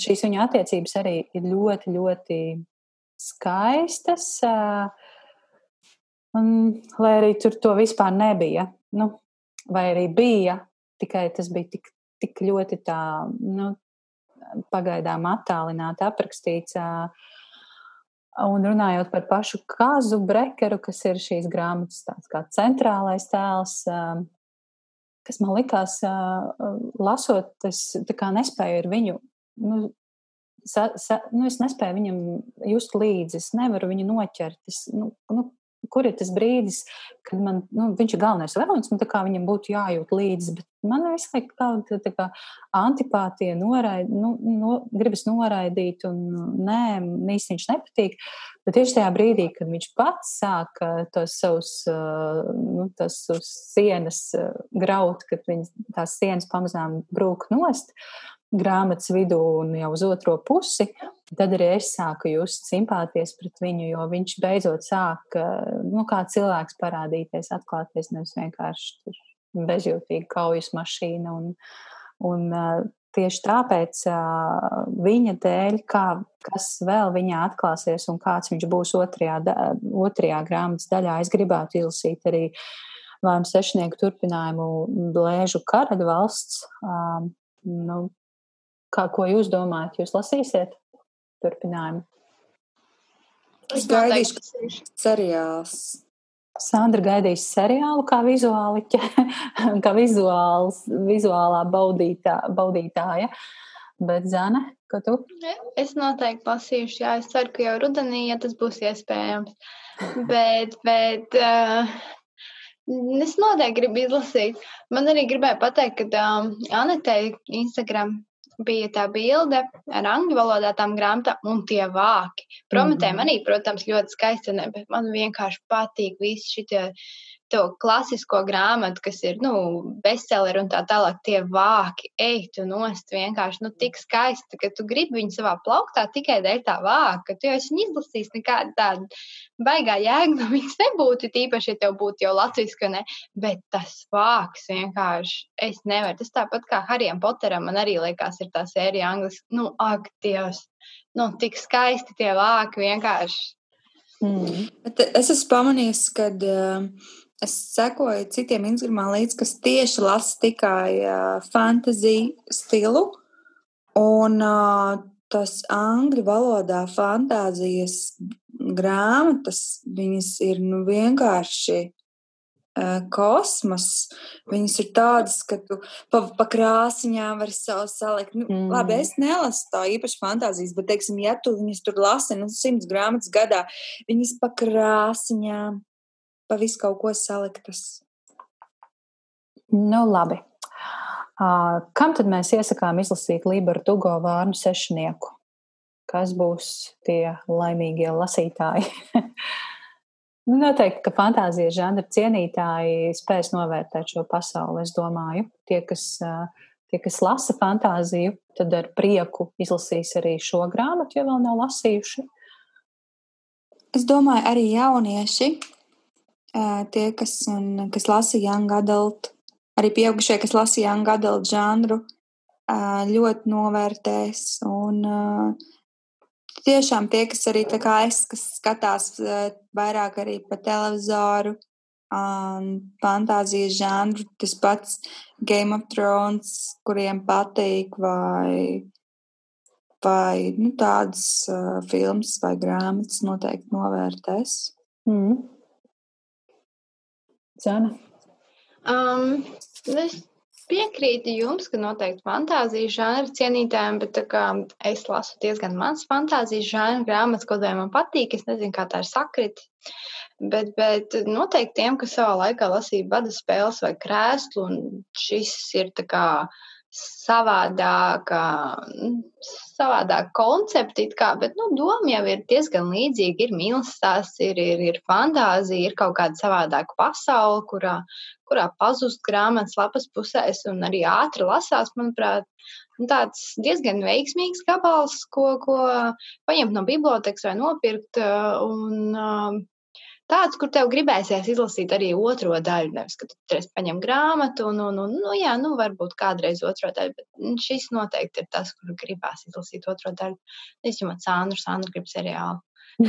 šīs viņa attiecības arī ir ļoti, ļoti skaistas. Uh, un, lai arī tur to vispār nebija, nu, vai arī bija, tikai tas bija tik, tik ļoti tā, nu, pagaidām attālināti aprakstīts. Uh, Un runājot par pašu Kazu Brekeru, kas ir šīs grāmatas centrālais tēls, kas man likās, lasot, es nespēju ar viņu. Nu, sa, sa, nu, es nespēju viņam just līdzi, es nevaru viņu noķert. Es, nu, nu, kur ir tas brīdis, kad man, nu, viņš ir galvenais varonis, man tā kā viņam būtu jājūt līdzi, bet man visu laiku tāda tā kā antipātija noraid, nu, no, gribas noraidīt, un nē, īsti viņš nepatīk. Bet tieši tajā brīdī, kad viņš pats sāk tos savus, nu, tos savus sienas graut, kad viņas tās sienas pamazām brūk nost, grāmatas vidū un jau uz otro pusi, tad arī es sāku just simpātijas pret viņu, jo viņš beidzot sāk, nu, kā cilvēks parādīties, atklāties, nevis vienkārši bezjūtīga kaujas mašīna. Un, un tieši tāpēc viņa dēļ, kā, kas vēl viņā atklāsies un kāds viņš būs otrajā, otrajā grāmatas daļā, es gribētu izlasīt arī Lēmu sešnieku turpinājumu Blēžu karaļu valsts. Um, nu, Kā, ko jūs domājat? Jūs lasīsiet turpinājumu? Es gaidīšu, ka seriāls. Sandra gaidīs seriālu kā vizuāliķa, kā vizuāls, vizuālā baudītā, baudītāja. Bet, Zana, ko tu? Es noteikti lasīšu, jā, es ceru, ka jau rudenī, ja tas būs iespējams. bet, bet uh, es noteikti gribu izlasīt. Man arī gribēja pateikt, ka um, Anetei Instagram bija tā bilde ar angļu valodā tām grāmatām un tie vāki. Prometēm mm -hmm. arī, protams, ļoti skaisti, bet man vienkārši patīk visi šitie to klasisko grāmatu, kas ir nu, bestselleri un tā tālāk, tie vāki, ej, tu nost vienkārši nu, tik skaisti, ka tu gribi viņu savā plauktā tikai dēļ tā vāka. Tu jau esi izlasījis nekādu tādu baigā jēgu, no viņas nebūtu, tīpaši, ja tev būtu jau latviski, ne, bet tas vāks vienkārši, es nevaru. Tas tāpat kā Harijam Poteram, man arī liekas, ir tā sērija angliski, nu, ak, Dievs, nu, tik skaisti tie vāki vienkārši. Mm. Bet es esmu pamanījis, ka uh, es sekoju citiem Instagramā līdzi, kas tieši lasa tikai uh, fantasy stilu. Un uh, tas angļu valodā fantāzijas grāmatas, viņas ir nu, vienkārši kosmos. Viņas ir tādas, ka tu pa, pa krāsiņām vari salikt. Nu, mm. Labi, es nelasu tā īpaši fantāzijas, bet, teiksim, ja tu viņas tur lasi, nu, simts grāmatas gadā, viņas pa krāsiņām, pa visu kaut ko saliktas. Nu, labi. Uh, kam tad mēs iesakām izlasīt Liberu Tugo vārnu sešnieku? Kas būs tie laimīgie lasītāji? Noteikti, ka fantāzijas žanra cienītāji spēs novērtēt šo pasauli. Es domāju, tie, kas, tie, kas lasa fantāziju, tad ar prieku izlasīs arī šo grāmatu, ja vēl nav lasījuši. Es domāju, arī jaunieši, tie, kas, un, kas lasa young adult, arī pieaugušie, kas lasa young adult žanru, ļoti novērtēs. Un, tiešām tie, kas arī tā kā es, kas skatās vairāk arī pa televizoru, um, fantāzijas žanru, tas pats Game of Thrones, kuriem patīk, vai, vai nu, tādas uh, filmas vai grāmatas noteikti novērtēs. Mm. Zana? Um, es piekrītu jums, ka noteikti fantāzijas žanra cienītājiem, bet es lasu diezgan maz fantāzijas žanra grāmatas, kaut vai man patīk. Es nezinu, kā tā ir sakrita. Bet, bet noteikti tiem, kas savā laikā lasīja bada spēles vai krēslu, un šis ir tā kā savādāka, savādāk koncepti, kā, bet nu, doma jau ir diezgan līdzīga. Ir mīlestības, ir, ir, ir fantāzija, ir kaut kāda savādāka pasaule, kurā, kurā pazust grāmatas lapas pusēs un arī ātri lasās, manuprāt. Un tāds diezgan veiksmīgs gabals, ko, ko paņemt no bibliotekas vai nopirkt. Un, tāds, kur tev gribēsies izlasīt arī otro daļu. Nevis, ka tu reiz paņem grāmatu, un, un, un nu, jā, nu, varbūt kādreiz otro daļu, bet šis noteikti ir tas, kur gribēs izlasīt otro daļu. Es jums Sandru, Sandru grib seriālu.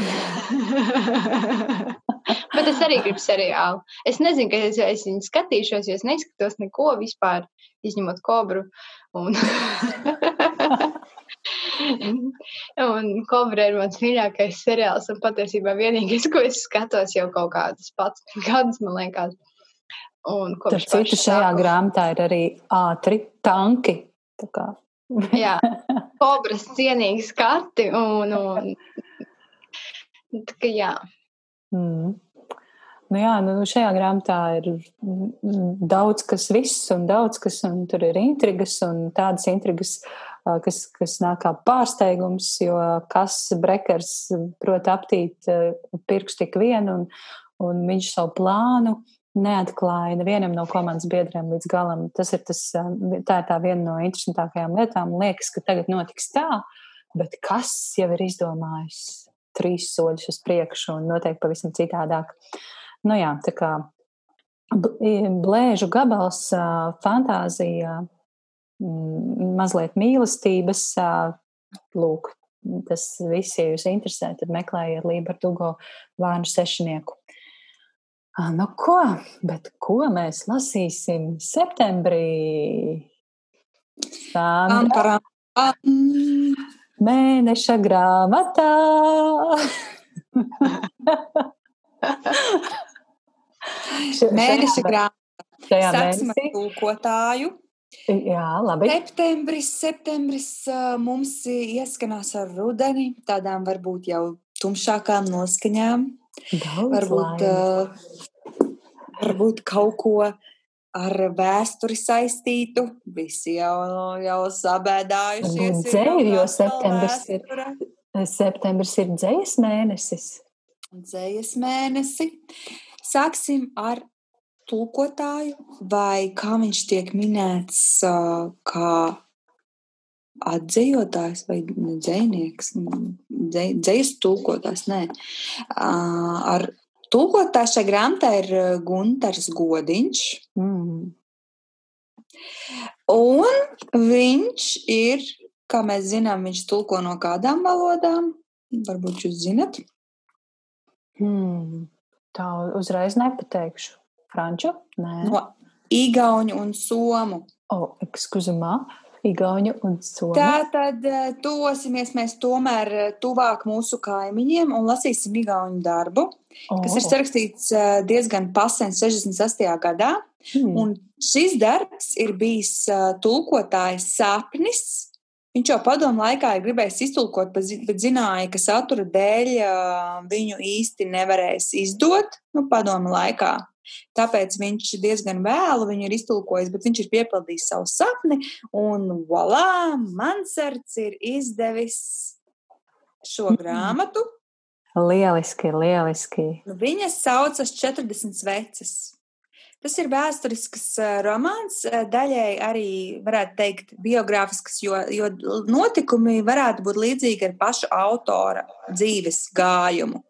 bet es arī gribu seriālu. Es nezinu, ka es, es viņu skatīšos, jo es neskatos neko vispār, izņemot kobru. Un un Kobra ir mans mīļākais seriāls, un patiesībā vienīgais, ko es skatos jau kaut kādus pats gadus, man liekas. Un kopš citu šajā sākuma. grāmatā ir arī ātri tanki. Jā, kobras cienīgi skati un, un kā jā. Mm. Nu jā, nu šajā grāmatā ir daudz kas viss un daudz kas, un tur ir intrigas un tādas intrigas, kas, kas nāk kā pārsteigums, jo kas brekers prot aptīt pirkstu tik vienu, un, un viņš savu plānu neatklāja nevienam no komandas biedriem līdz galam. Tas ir tas, tā ir tā viena no interesantākajām lietām. Liekas, ka tagad notiks tā, bet kas jau ir izdomājis trīs soļus uz priekšu un noteikti pavisam citādāk. Nu jā, tā kā blēžu gabals, fantāzija, mazliet mīlestības, lūk, tas viss, ja jūs interesē, tad meklējiet Lību Dugo vārnu sešnieku. Nu ko, bet ko mēs lasīsim septembrī? Sandra. Mēneša grāmatā. Mēneša grāmatā. Sāksim ar tūkotāju. Jā, labi. Septembris, septembris mums ieskanās ar rudeni, tādām varbūt jau tumšākām noskaņām. Daudz varbūt, uh, varbūt kaut ko ar vēsturi saistītu. Visi jau, jau sabēdājušies. Dzēju, jo septembris vēstura. ir, septembris ir dzējas mēnesis. Dzējas mēnesi. Sāksim ar tulkotāju, vai kā viņš tiek minēts, kā atzējotājs vai dzējnieks, dzējas tulkotājs, nē. Ar tulkotājs šai grāmatā ir Gunters Godiņš. Mm. Un viņš ir, kā mēs zinām, viņš tulko no kādām valodām? Varbūt jūs zinat? Hmm. Tā uzreiz nepateikšu. Franču? Nē. No Igauņu un Somu. Oh, ekskuzumā. Igauņu un Somu. Tā tad tosimies mēs tomēr tuvāk mūsu kaimiņiem un lasīsim Igauņu darbu, oh. kas ir sarakstīts diezgan pasen 68. gadā. Hmm. Un šis darbs ir bijis tulkotājs sapnis. Viņš jau padomu laikā ir gribējis iztulkot, bet zināja, ka satura dēļ viņu īsti nevarēs izdot nu, padomu laikā. Tāpēc viņš diezgan vēlu viņu ir iztulkojis, bet viņš ir piepildījis savu sapni, un voilà, Mansards ir izdevis šo grāmatu. Lieliski, lieliski. Nu, viņas saucas 40 sveces. Tas ir vēsturisks romāns, daļai arī varētu teikt biogrāfisks, jo, jo notikumi varētu būt līdzīgi ar pašu autora dzīves gājumu.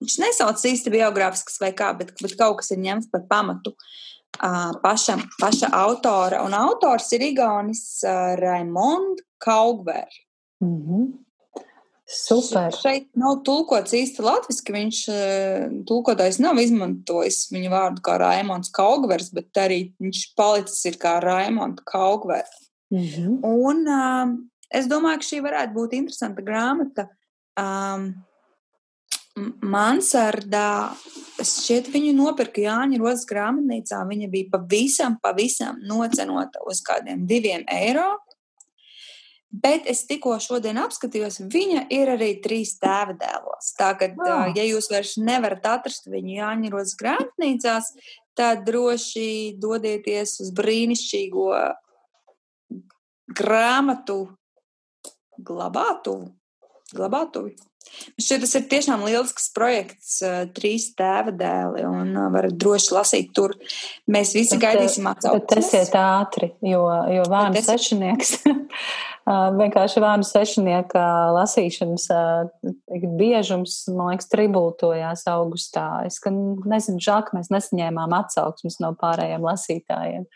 Viņš nesauc īsti biogrāfisks vai kā, bet, bet kaut kas ir ņemts par pamatu uh, pašam, paša autora. Un autors ir Igaunis uh, Raimond Kaugver. Mm -hmm. Super. Šeit nav tulkots īsti latviešu. Viņš tulkotājs nav izmantojis viņu vārdu kā Raimons Kaugvers, bet arī viņš palicis ir kā Raimonds Kaugvers. Mm -hmm. Un um, es domāju, ka šī varētu būt interesanta grāmata. Um, Mansardā, šķiet, viņu nopirka Jāņa Rozes grāmatnīcā. Viņa bija pavisam, pavisam nocenota uz kādiem diviem eiro. Bet es tikko šodien apskatījos, viņa ir arī trīs tēva dēlos. Tātad, oh. ja jūs vairs nevarat atrast viņu Jāņa Rozes grāmatnīcās, tad droši dodieties uz brīnišķīgo grāmatu glabātuvi. glabātuvi. Šķiet, tas ir tiešām lielisks projekts, trīs tēva dēli, un varat droši lasīt tur. Mēs visi bet, gaidīsim atsauksmes. Bet esiet ātri, jo, jo vārnu es... sešinieks, vienkārši vārnu sešinieka lasīšanas biežums, man liekas, tribultojās augustā. Es nezinu, žēl, ka mēs nesaņēmām atsauksmes no pārējiem lasītājiem.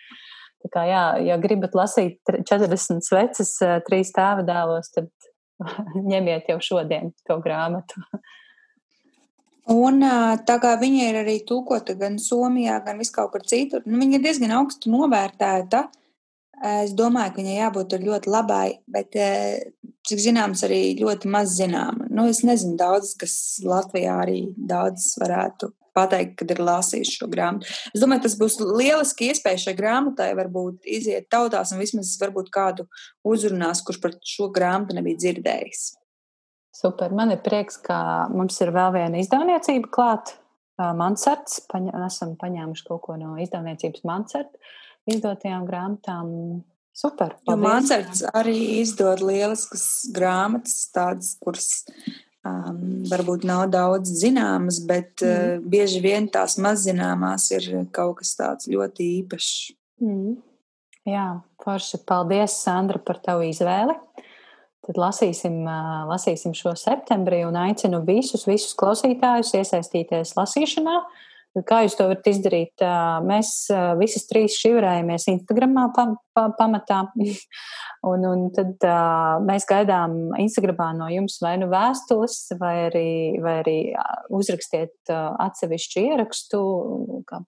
Tā kā, jā, ja gribat lasīt 40 sveces trīs tēva dēlos, tad ņemiet jau šodien to grāmatu. Un tā kā viņa ir arī tūkota gan Somijā, gan viskaur kur citur, nu, viņa ir diezgan augstu novērtēta. Es domāju, ka viņai jābūt ļoti labai, bet, cik zināms, arī ļoti maz zināma. Nu, es nezinu daudz, kas Latvijā arī daudz varētu pateikt, kad ir lasījis šo grāmatu. Es domāju, tas būs lieliski iespēja šai grāmatai varbūt iziet tautās un vismaz varbūt kādu uzrunās, kurš par šo grāmatu nebija dzirdējis. Super, man ir prieks, ka mums ir vēl viena izdevniecība klāt. Mansards, paņa, esam paņēmuši kaut ko no izdevniecības Mansards izdotajām grāmatām. Super. Mansards arī izdod lieliskas grāmatas, tādas, kuras um, varbūt nav daudz zināmas, bet mm. uh, bieži vien tās mazzināmās ir kaut kas tāds ļoti īpašs. Mm. Jā, forši. Paldies, Sandra, par tavu izvēli. Tad lasīsim, uh, lasīsim šo septembrī un aicinu visus, visus klausītājus iesaistīties lasīšanā. Uh, Kā jūs to varat izdarīt? Mēs visas trīs šīvrējamies Instagramā pa, pa, pamatā, un, un tad mēs gaidām Instagramā no jums vai nu vēstules, vai arī, vai arī uzrakstiet atsevišķu ierakstu, kā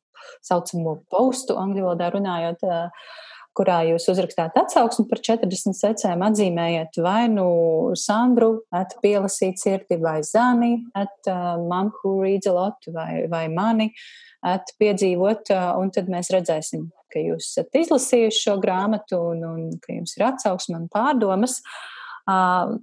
saucamo postu angļu valodā runājot. Uh, kurā jūs uzrakstāt atsauksmi par 40 secēm, atzīmējiet vai nu Sandru, at pielasīt sirdi, vai Zani, at uh, man, who reads a lot, vai, vai mani, at piedzīvot, uh, un tad mēs redzēsim, ka jūs esat izlasījuši šo grāmatu un, un ka jums ir atsauksme un pārdomas. Uh,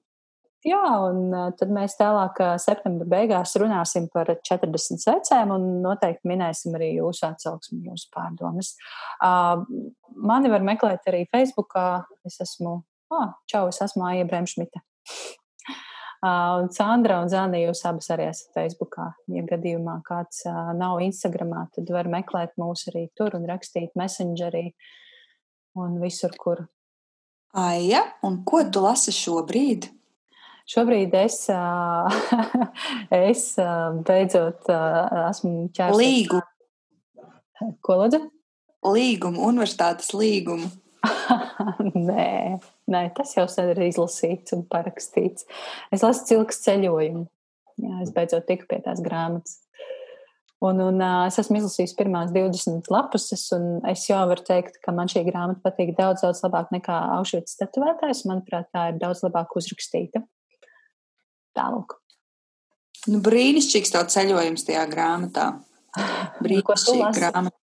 Jā, un tad mēs tālāk septembra beigās runāsim par 40 secēm un noteikti minēsim arī jūsu atsauksmi, jūsu pārdomas. Mani var meklēt arī Facebookā. Es esmu, ah, čau, es esmu Aija Bremšmita. Un Sandra un Zana, jūs abas arī esat Facebookā. Ja gadījumā kāds nav Instagramā, tad var meklēt mūs arī tur un rakstīt messengerī un visur, kur. Aija, un ko tu lasi šobrīd? Šobrīd es, es beidzot esmu ķēries. Līgumu. Ko lūdzu? Līgumu, universitātes līgumu. nē, nē, tas jau sen ir izlasīts un parakstīts. Es lasu cilks ceļojumu. Jā, es beidzot tiku pie tās grāmatas. Un, un es esmu izlasījis pirmās 20 lapuses, un es jau varu teikt, ka man šī grāmata patīk daudz, daudz labāk nekā Aušvicas tetovētājs. Manuprāt, tā ir daudz labāk uzrakstīta. Tālāk. Nu, brīnišķīgs tev ceļojums tajā grāmatā. Brīnišķīga grāmata.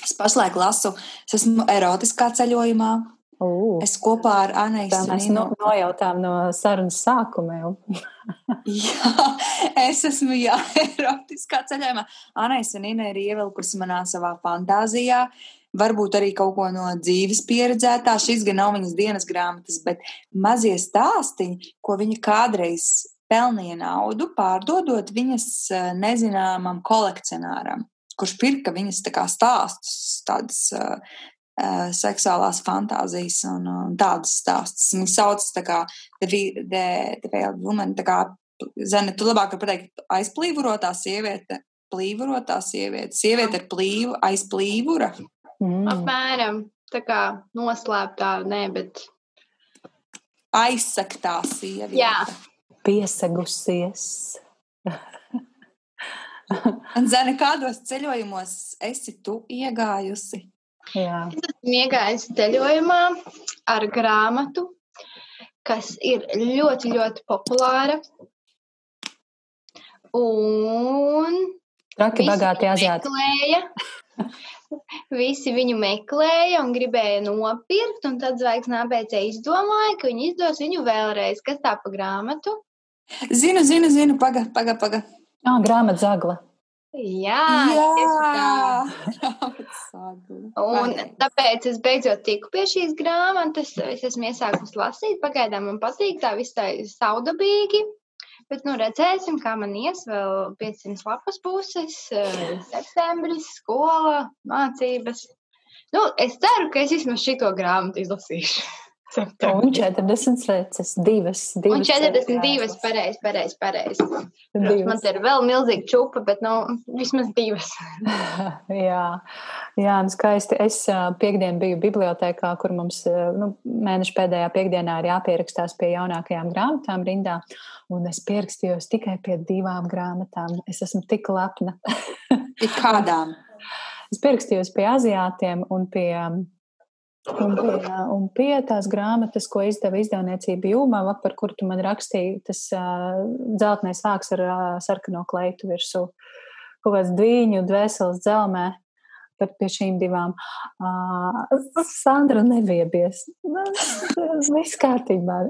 Es pašlaik lasu, es esmu erotiskā ceļojumā. Uh, es kopā ar Anēju Strunīnu. Mēs no, nojautām no sarunas sākuma jau. jā, es esmu jā, erotiskā ceļojumā. Anēja Strunīna ir ievilkusi manā savā fantāzijā. Varbūt arī kaut ko no dzīves pieredzētā. Šis gan nav viņas dienas grāmatas, bet mazie stāstiņi, ko viņa kādreiz pelnīja naudu, pārdodot viņas eh, nezināmam kolekcionāram, kurš pirka viņas tā stāstus, tādas uh, seksuālās fantāzijas un, un tādas stāstus. Viņi sauc tā kā The, the, the Veiled Woman, tā kā, Zene, tu labāk var pateikt aizplīvurotā sieviete, plīvurotā sieviete, sieviete ar plīvu, aizplīvura. Mm. Apmēram, tā kā noslēptā, nē, bet. Aizsaktā sieviete. Jā piesegusies. Zani, kādos ceļojumos esi tu iegājusi? Jā. Es esmu iegājusi ceļojumā ar grāmatu, kas ir ļoti, ļoti populāra. Un Traki bagāti azijāti. Visi viņu meklēja un gribēja nopirkt, un tad zvaigznā ABC izdomāja, ka viņi izdos viņu vēlreiz. Kas tā pa grāmatu? Zinu, zinu, zinu, paga, paga, paga. Jā, grāmata zagla. Jā, Jā. un tāpēc es beidzot tiku pie šīs grāmatas. Es esmu iesākusi lasīt, pagaidām man patīk tā viss tā saudabīgi. Bet, nu, redzēsim, kā man ies. Vēl 500 lapas puses, eh, septembris, skola, mācības. Nu, es ceru, ka es vismaz šito grāmatu izlasīšu. Un 40 reizes, divas. divas un 42, pareizi, pareizi. Pareiz. Man ir vēl milzīga čupa, bet nu, vismaz divas. jā, jā, un skaisti. Es piekdien biju bibliotekā, kur mums nu, mēneša pēdējā piekdienā ir jāpierakstās pie jaunākajām grāmatām rindā. Un es pierakstījos tikai pie divām grāmatām. Es esmu tik lepna. Kādām? Es pierakstījos pie aziātiem un pie Un pie, un pie tās grāmatas, ko izdeva izdevniecība Jūmava, par kuru tu man rakstīji, tas uh, dzeltenais vāks ar uh, sarkano kleitu virsū. Kaut kāds dviņu, dvēseles dzelmē, bet pie šīm divām uh, Sandra neviebies. Viss kārtībā.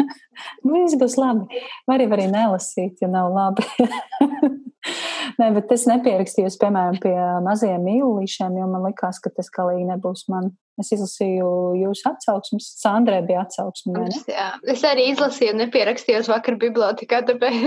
Viss būs labi. Var arī nelasīt, ja nav labi. Nē, bet es nepierakstījos, piemēram, pie mazajiem mīlīšiem, jo man likās, ka tas galīgi nebūs man. Es izlasīju jūsu atsauksmes, Sandrē bija atsauksme. Jā, es arī izlasīju, nepierakstījos vakar bibliotekā, tāpēc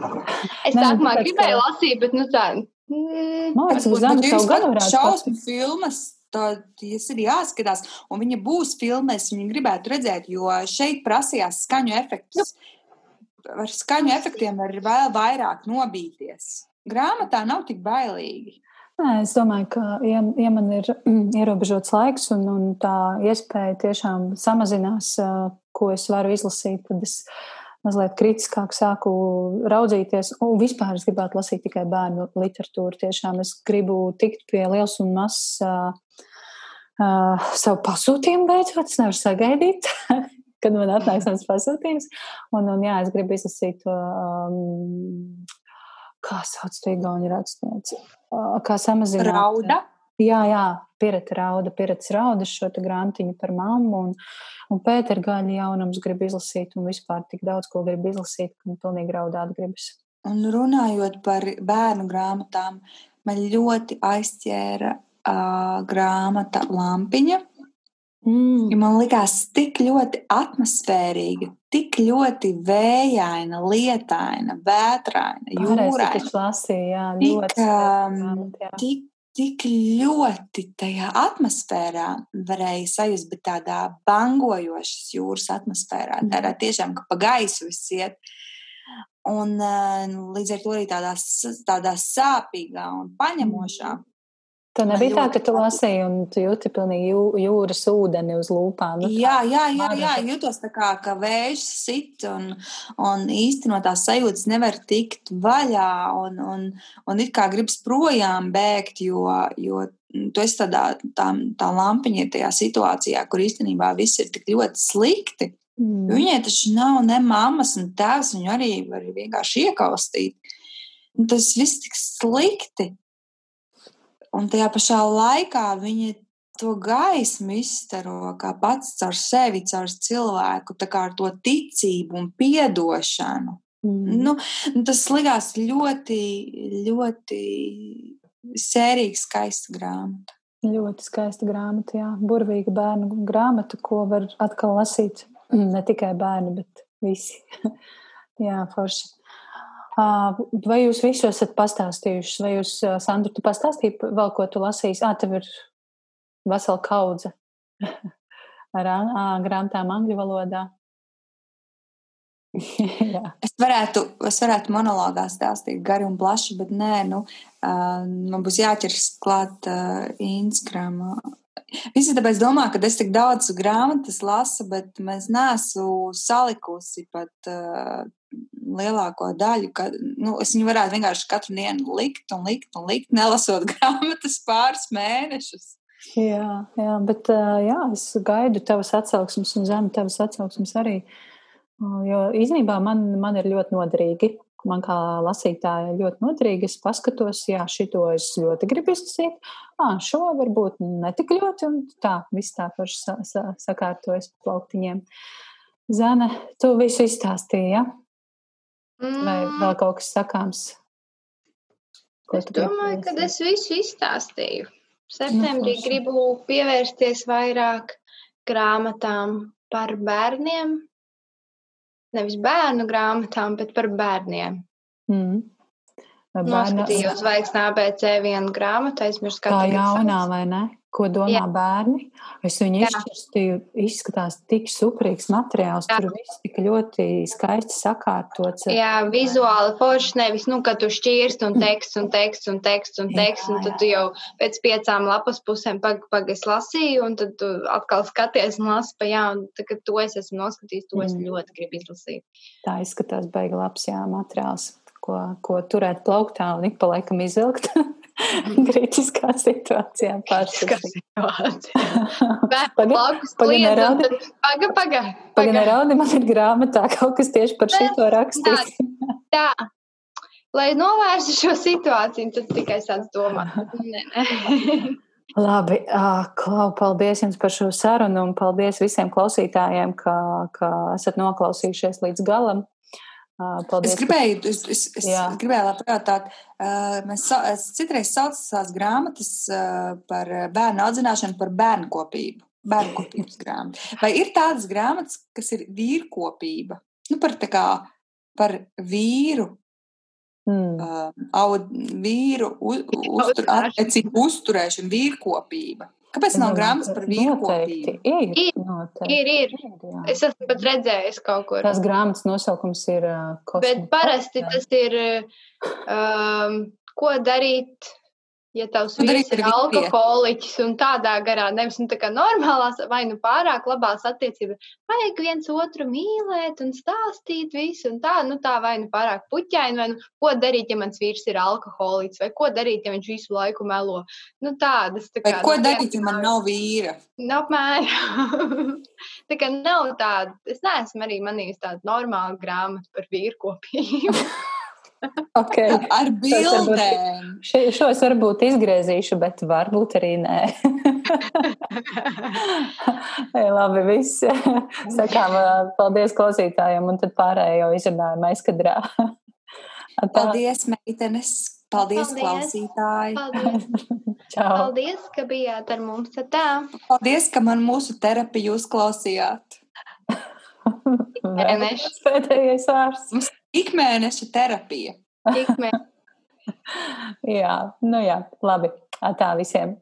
es sākumā gribēju lasīt, bet nu tā. Uz zemes savu gadu varētu. Šausmu filmas, tas ir jāskatās, un viņa būs filmēs, viņa gribētu redzēt, jo šeit prasījās skaņu efektus. Ar skaņu efektiem var vēl vairāk nobīties. Grāmatā nav tik bailīgi. Nē, es domāju, ka, ja, ja man ir mm, ierobežots laiks un, un tā iespēja tiešām samazinās, ko es varu izlasīt, tad es mazliet kritiskāk sāku raudzīties. Un vispār es gribētu lasīt tikai bērnu literatūru. Tiešām es gribu tikt pie liels un mazs uh, uh, savu pasūtījumu beidzot. Es nevaru sagaidīt, kad man atnāks mans pasūtījums. Un, un jā, es gribu izlasīt to. Um, kā sauc to igauņu rakstnieci? Kā samazināt? Rauda. Jā, jā, Pirata rauda, Pirats rauda šo te grantiņu par mammu un, un Pēter gaļa jaunums grib izlasīt un vispār tik daudz, ko grib izlasīt, ka man pilnīgi raudāt gribas. Un runājot par bērnu grāmatām, man ļoti aizķēra uh, grāmata Lampiņa, Mm. Ja man likās tik ļoti atmosfērīga, tik ļoti vējaina, lietaina, vētraina, jūraina. Lasīja, jā, tik, ļoti um, tik, tik ļoti tajā atmosfērā varēja sajust, bet tādā bangojošas jūras atmosfērā, mm. tādā tiešām, ka pa gaisu viss iet. Un uh, līdz ar to arī tādā, tādā sāpīgā un paņemošā. Mm Tu nebija tā, ka tu lasīji un tu jūti pilnīgi jū, jūras ūdeni uz lūpām. Nu, jā, jā, jā, jā, jūtos tā kā, ka vējš sit un, un īsti no tās sajūtas nevar tikt vaļā un, un, un it kā gribas projām bēgt, jo, jo tu esi tādā, tā, tā lampiņa ir tajā situācijā, kur īstenībā viss ir tik ļoti slikti. Mm. Viņai taču nav ne mammas, ne tēvs, viņu arī var vienkārši iekaustīt. Tas viss tik slikti. Un tajā pašā laikā viņa to gaismu izstaro kā pats caur sevi, caur cilvēku, tā kā ar to ticību un piedošanu. Mm. Nu, nu, tas likās ļoti, ļoti sērīga, skaista grāmata. Ļoti skaista grāmata, jā. Burvīga bērnu grāmata, ko var atkal lasīt ne tikai bērni, bet visi. jā, forši. Vai jūs visu esat pastāstījuši, vai jūs, Sandra, tu pastāstīji vēl, ko tu lasīsi? Ā, tev ir vesela kaudze ar grāmatām angļu valodā. es, varētu, es varētu monologā stāstīt gari un plaši, bet nē, nu, uh, man būs jāķers klāt uh, Instagram Visi tāpēc domā, ka es tik daudz grāmatas lasu, bet mēs neesmu salikusi pat uh, lielāko daļu. Ka, nu, es viņu varētu vienkārši katru dienu likt un likt un likt, nelasot grāmatas pāris mēnešus. Jā, jā bet jā, es gaidu tavas atsauksmes un zemu tavas atsauksmes arī. Jo īstenībā man, man ir ļoti noderīgi man kā lasītājai ļoti noderīgi. Es paskatos, jā, šito es ļoti gribu izlasīt, ah, šo varbūt ne tik ļoti, un tā, viss tā paši sa sa sakārtojas plauktiņiem. Zane, tu visu izstāstīji, ja? Vai mm. vēl kaut kas sakāms? Ko es domāju, ka es visu izstāstīju. Septembrī nu, gribu pievērsties vairāk grāmatām par bērniem, nevis bērnu grāmatām, bet par bērniem. Mm. Bērna... Noskatījos zvaigznā ABC vienu grāmatu, aizmirsu, kā tā jaunā vai ne? Ko domā Jā. bērni? Es viņu izšķirstīju, izskatās tik superīgs materiāls, Jā. tur viss tik ļoti skaisti sakārtots. Jā, vizuāli forši nevis, nu, ka tu šķirst un teksts un teksts un teksts un teksts, un tad tu jau pēc piecām lapas pusēm pag, pag es lasīju, un tad tu atkal skaties un lasi pa jaunu, tad, kad to es esmu noskatījis, to mm. es ļoti gribu izlasīt. Tā izskatās baigi labs, jā, materiāls, ko, ko turēt plauktā un ik pa laikam izvilkt. Kritiskā situācijā pārspīlēt. Pagaidi, paga, paga. Paga, neraudi, man ir grāmatā kaut kas tieši par šito rakstīts. Tā, tā. Lai novērstu šo situāciju, tad tikai sāc domāt. Labi, Klau, paldies jums par šo sarunu un paldies visiem klausītājiem, ka, ka esat noklausījušies līdz galam. Paldies. Es gribēju, es, es, es gribēju pajautāt, mēs es citreiz saucu tās grāmatas par bērnu audzināšanu par bērnu kopību. Bērnu kopības grāmatu. Vai ir tādas grāmatas, kas ir vīrkopība? Nu, par tā kā par vīru, mm. uh, aud, vīru uz, uztur, attiecību uzturēšanu, vīrkopība. Kāpēc nav grāmatas par vīrkopību? Ir, ir, noteikti. ir, ir. ir es esmu pat redzējis kaut kur. Tās grāmatas nosaukums ir uh, kosmos. Bet parasti tas ir, um, ko darīt ja tavs vīrs ir alkoholiķis un tādā garā, nevis nu, tā kā normālās vai nu pārāk labās attiecības, vajag viens otru mīlēt un stāstīt visu un tā, nu tā vai nu pārāk puķaini, vai nu ko darīt, ja mans vīrs ir alkoholiķis, vai ko darīt, ja viņš visu laiku melo. Nu tādas. Tā kā, vai ko nu, darīt, ja man nav vīra? Nu, apmēram. tā kā nav tāda, es neesmu arī manījis tādu normālu grāmatu par vīrkopību. Okay. Ar bildēm. Šo, šo es varbūt izgriezīšu, bet varbūt arī nē. Ei, labi, viss. Sakām, paldies klausītājiem, un tad pārējo izrunājam aizkadrā. paldies, meitenes. Paldies, paldies. klausītāji. Paldies. paldies, ka bijāt ar mums. Tā. Paldies, ka man mūsu terapiju uzklausījāt. Pēdējais vārds. Ikmēneša terapija. Ikmēneša. jā, nu jā, labi. Tā visiem.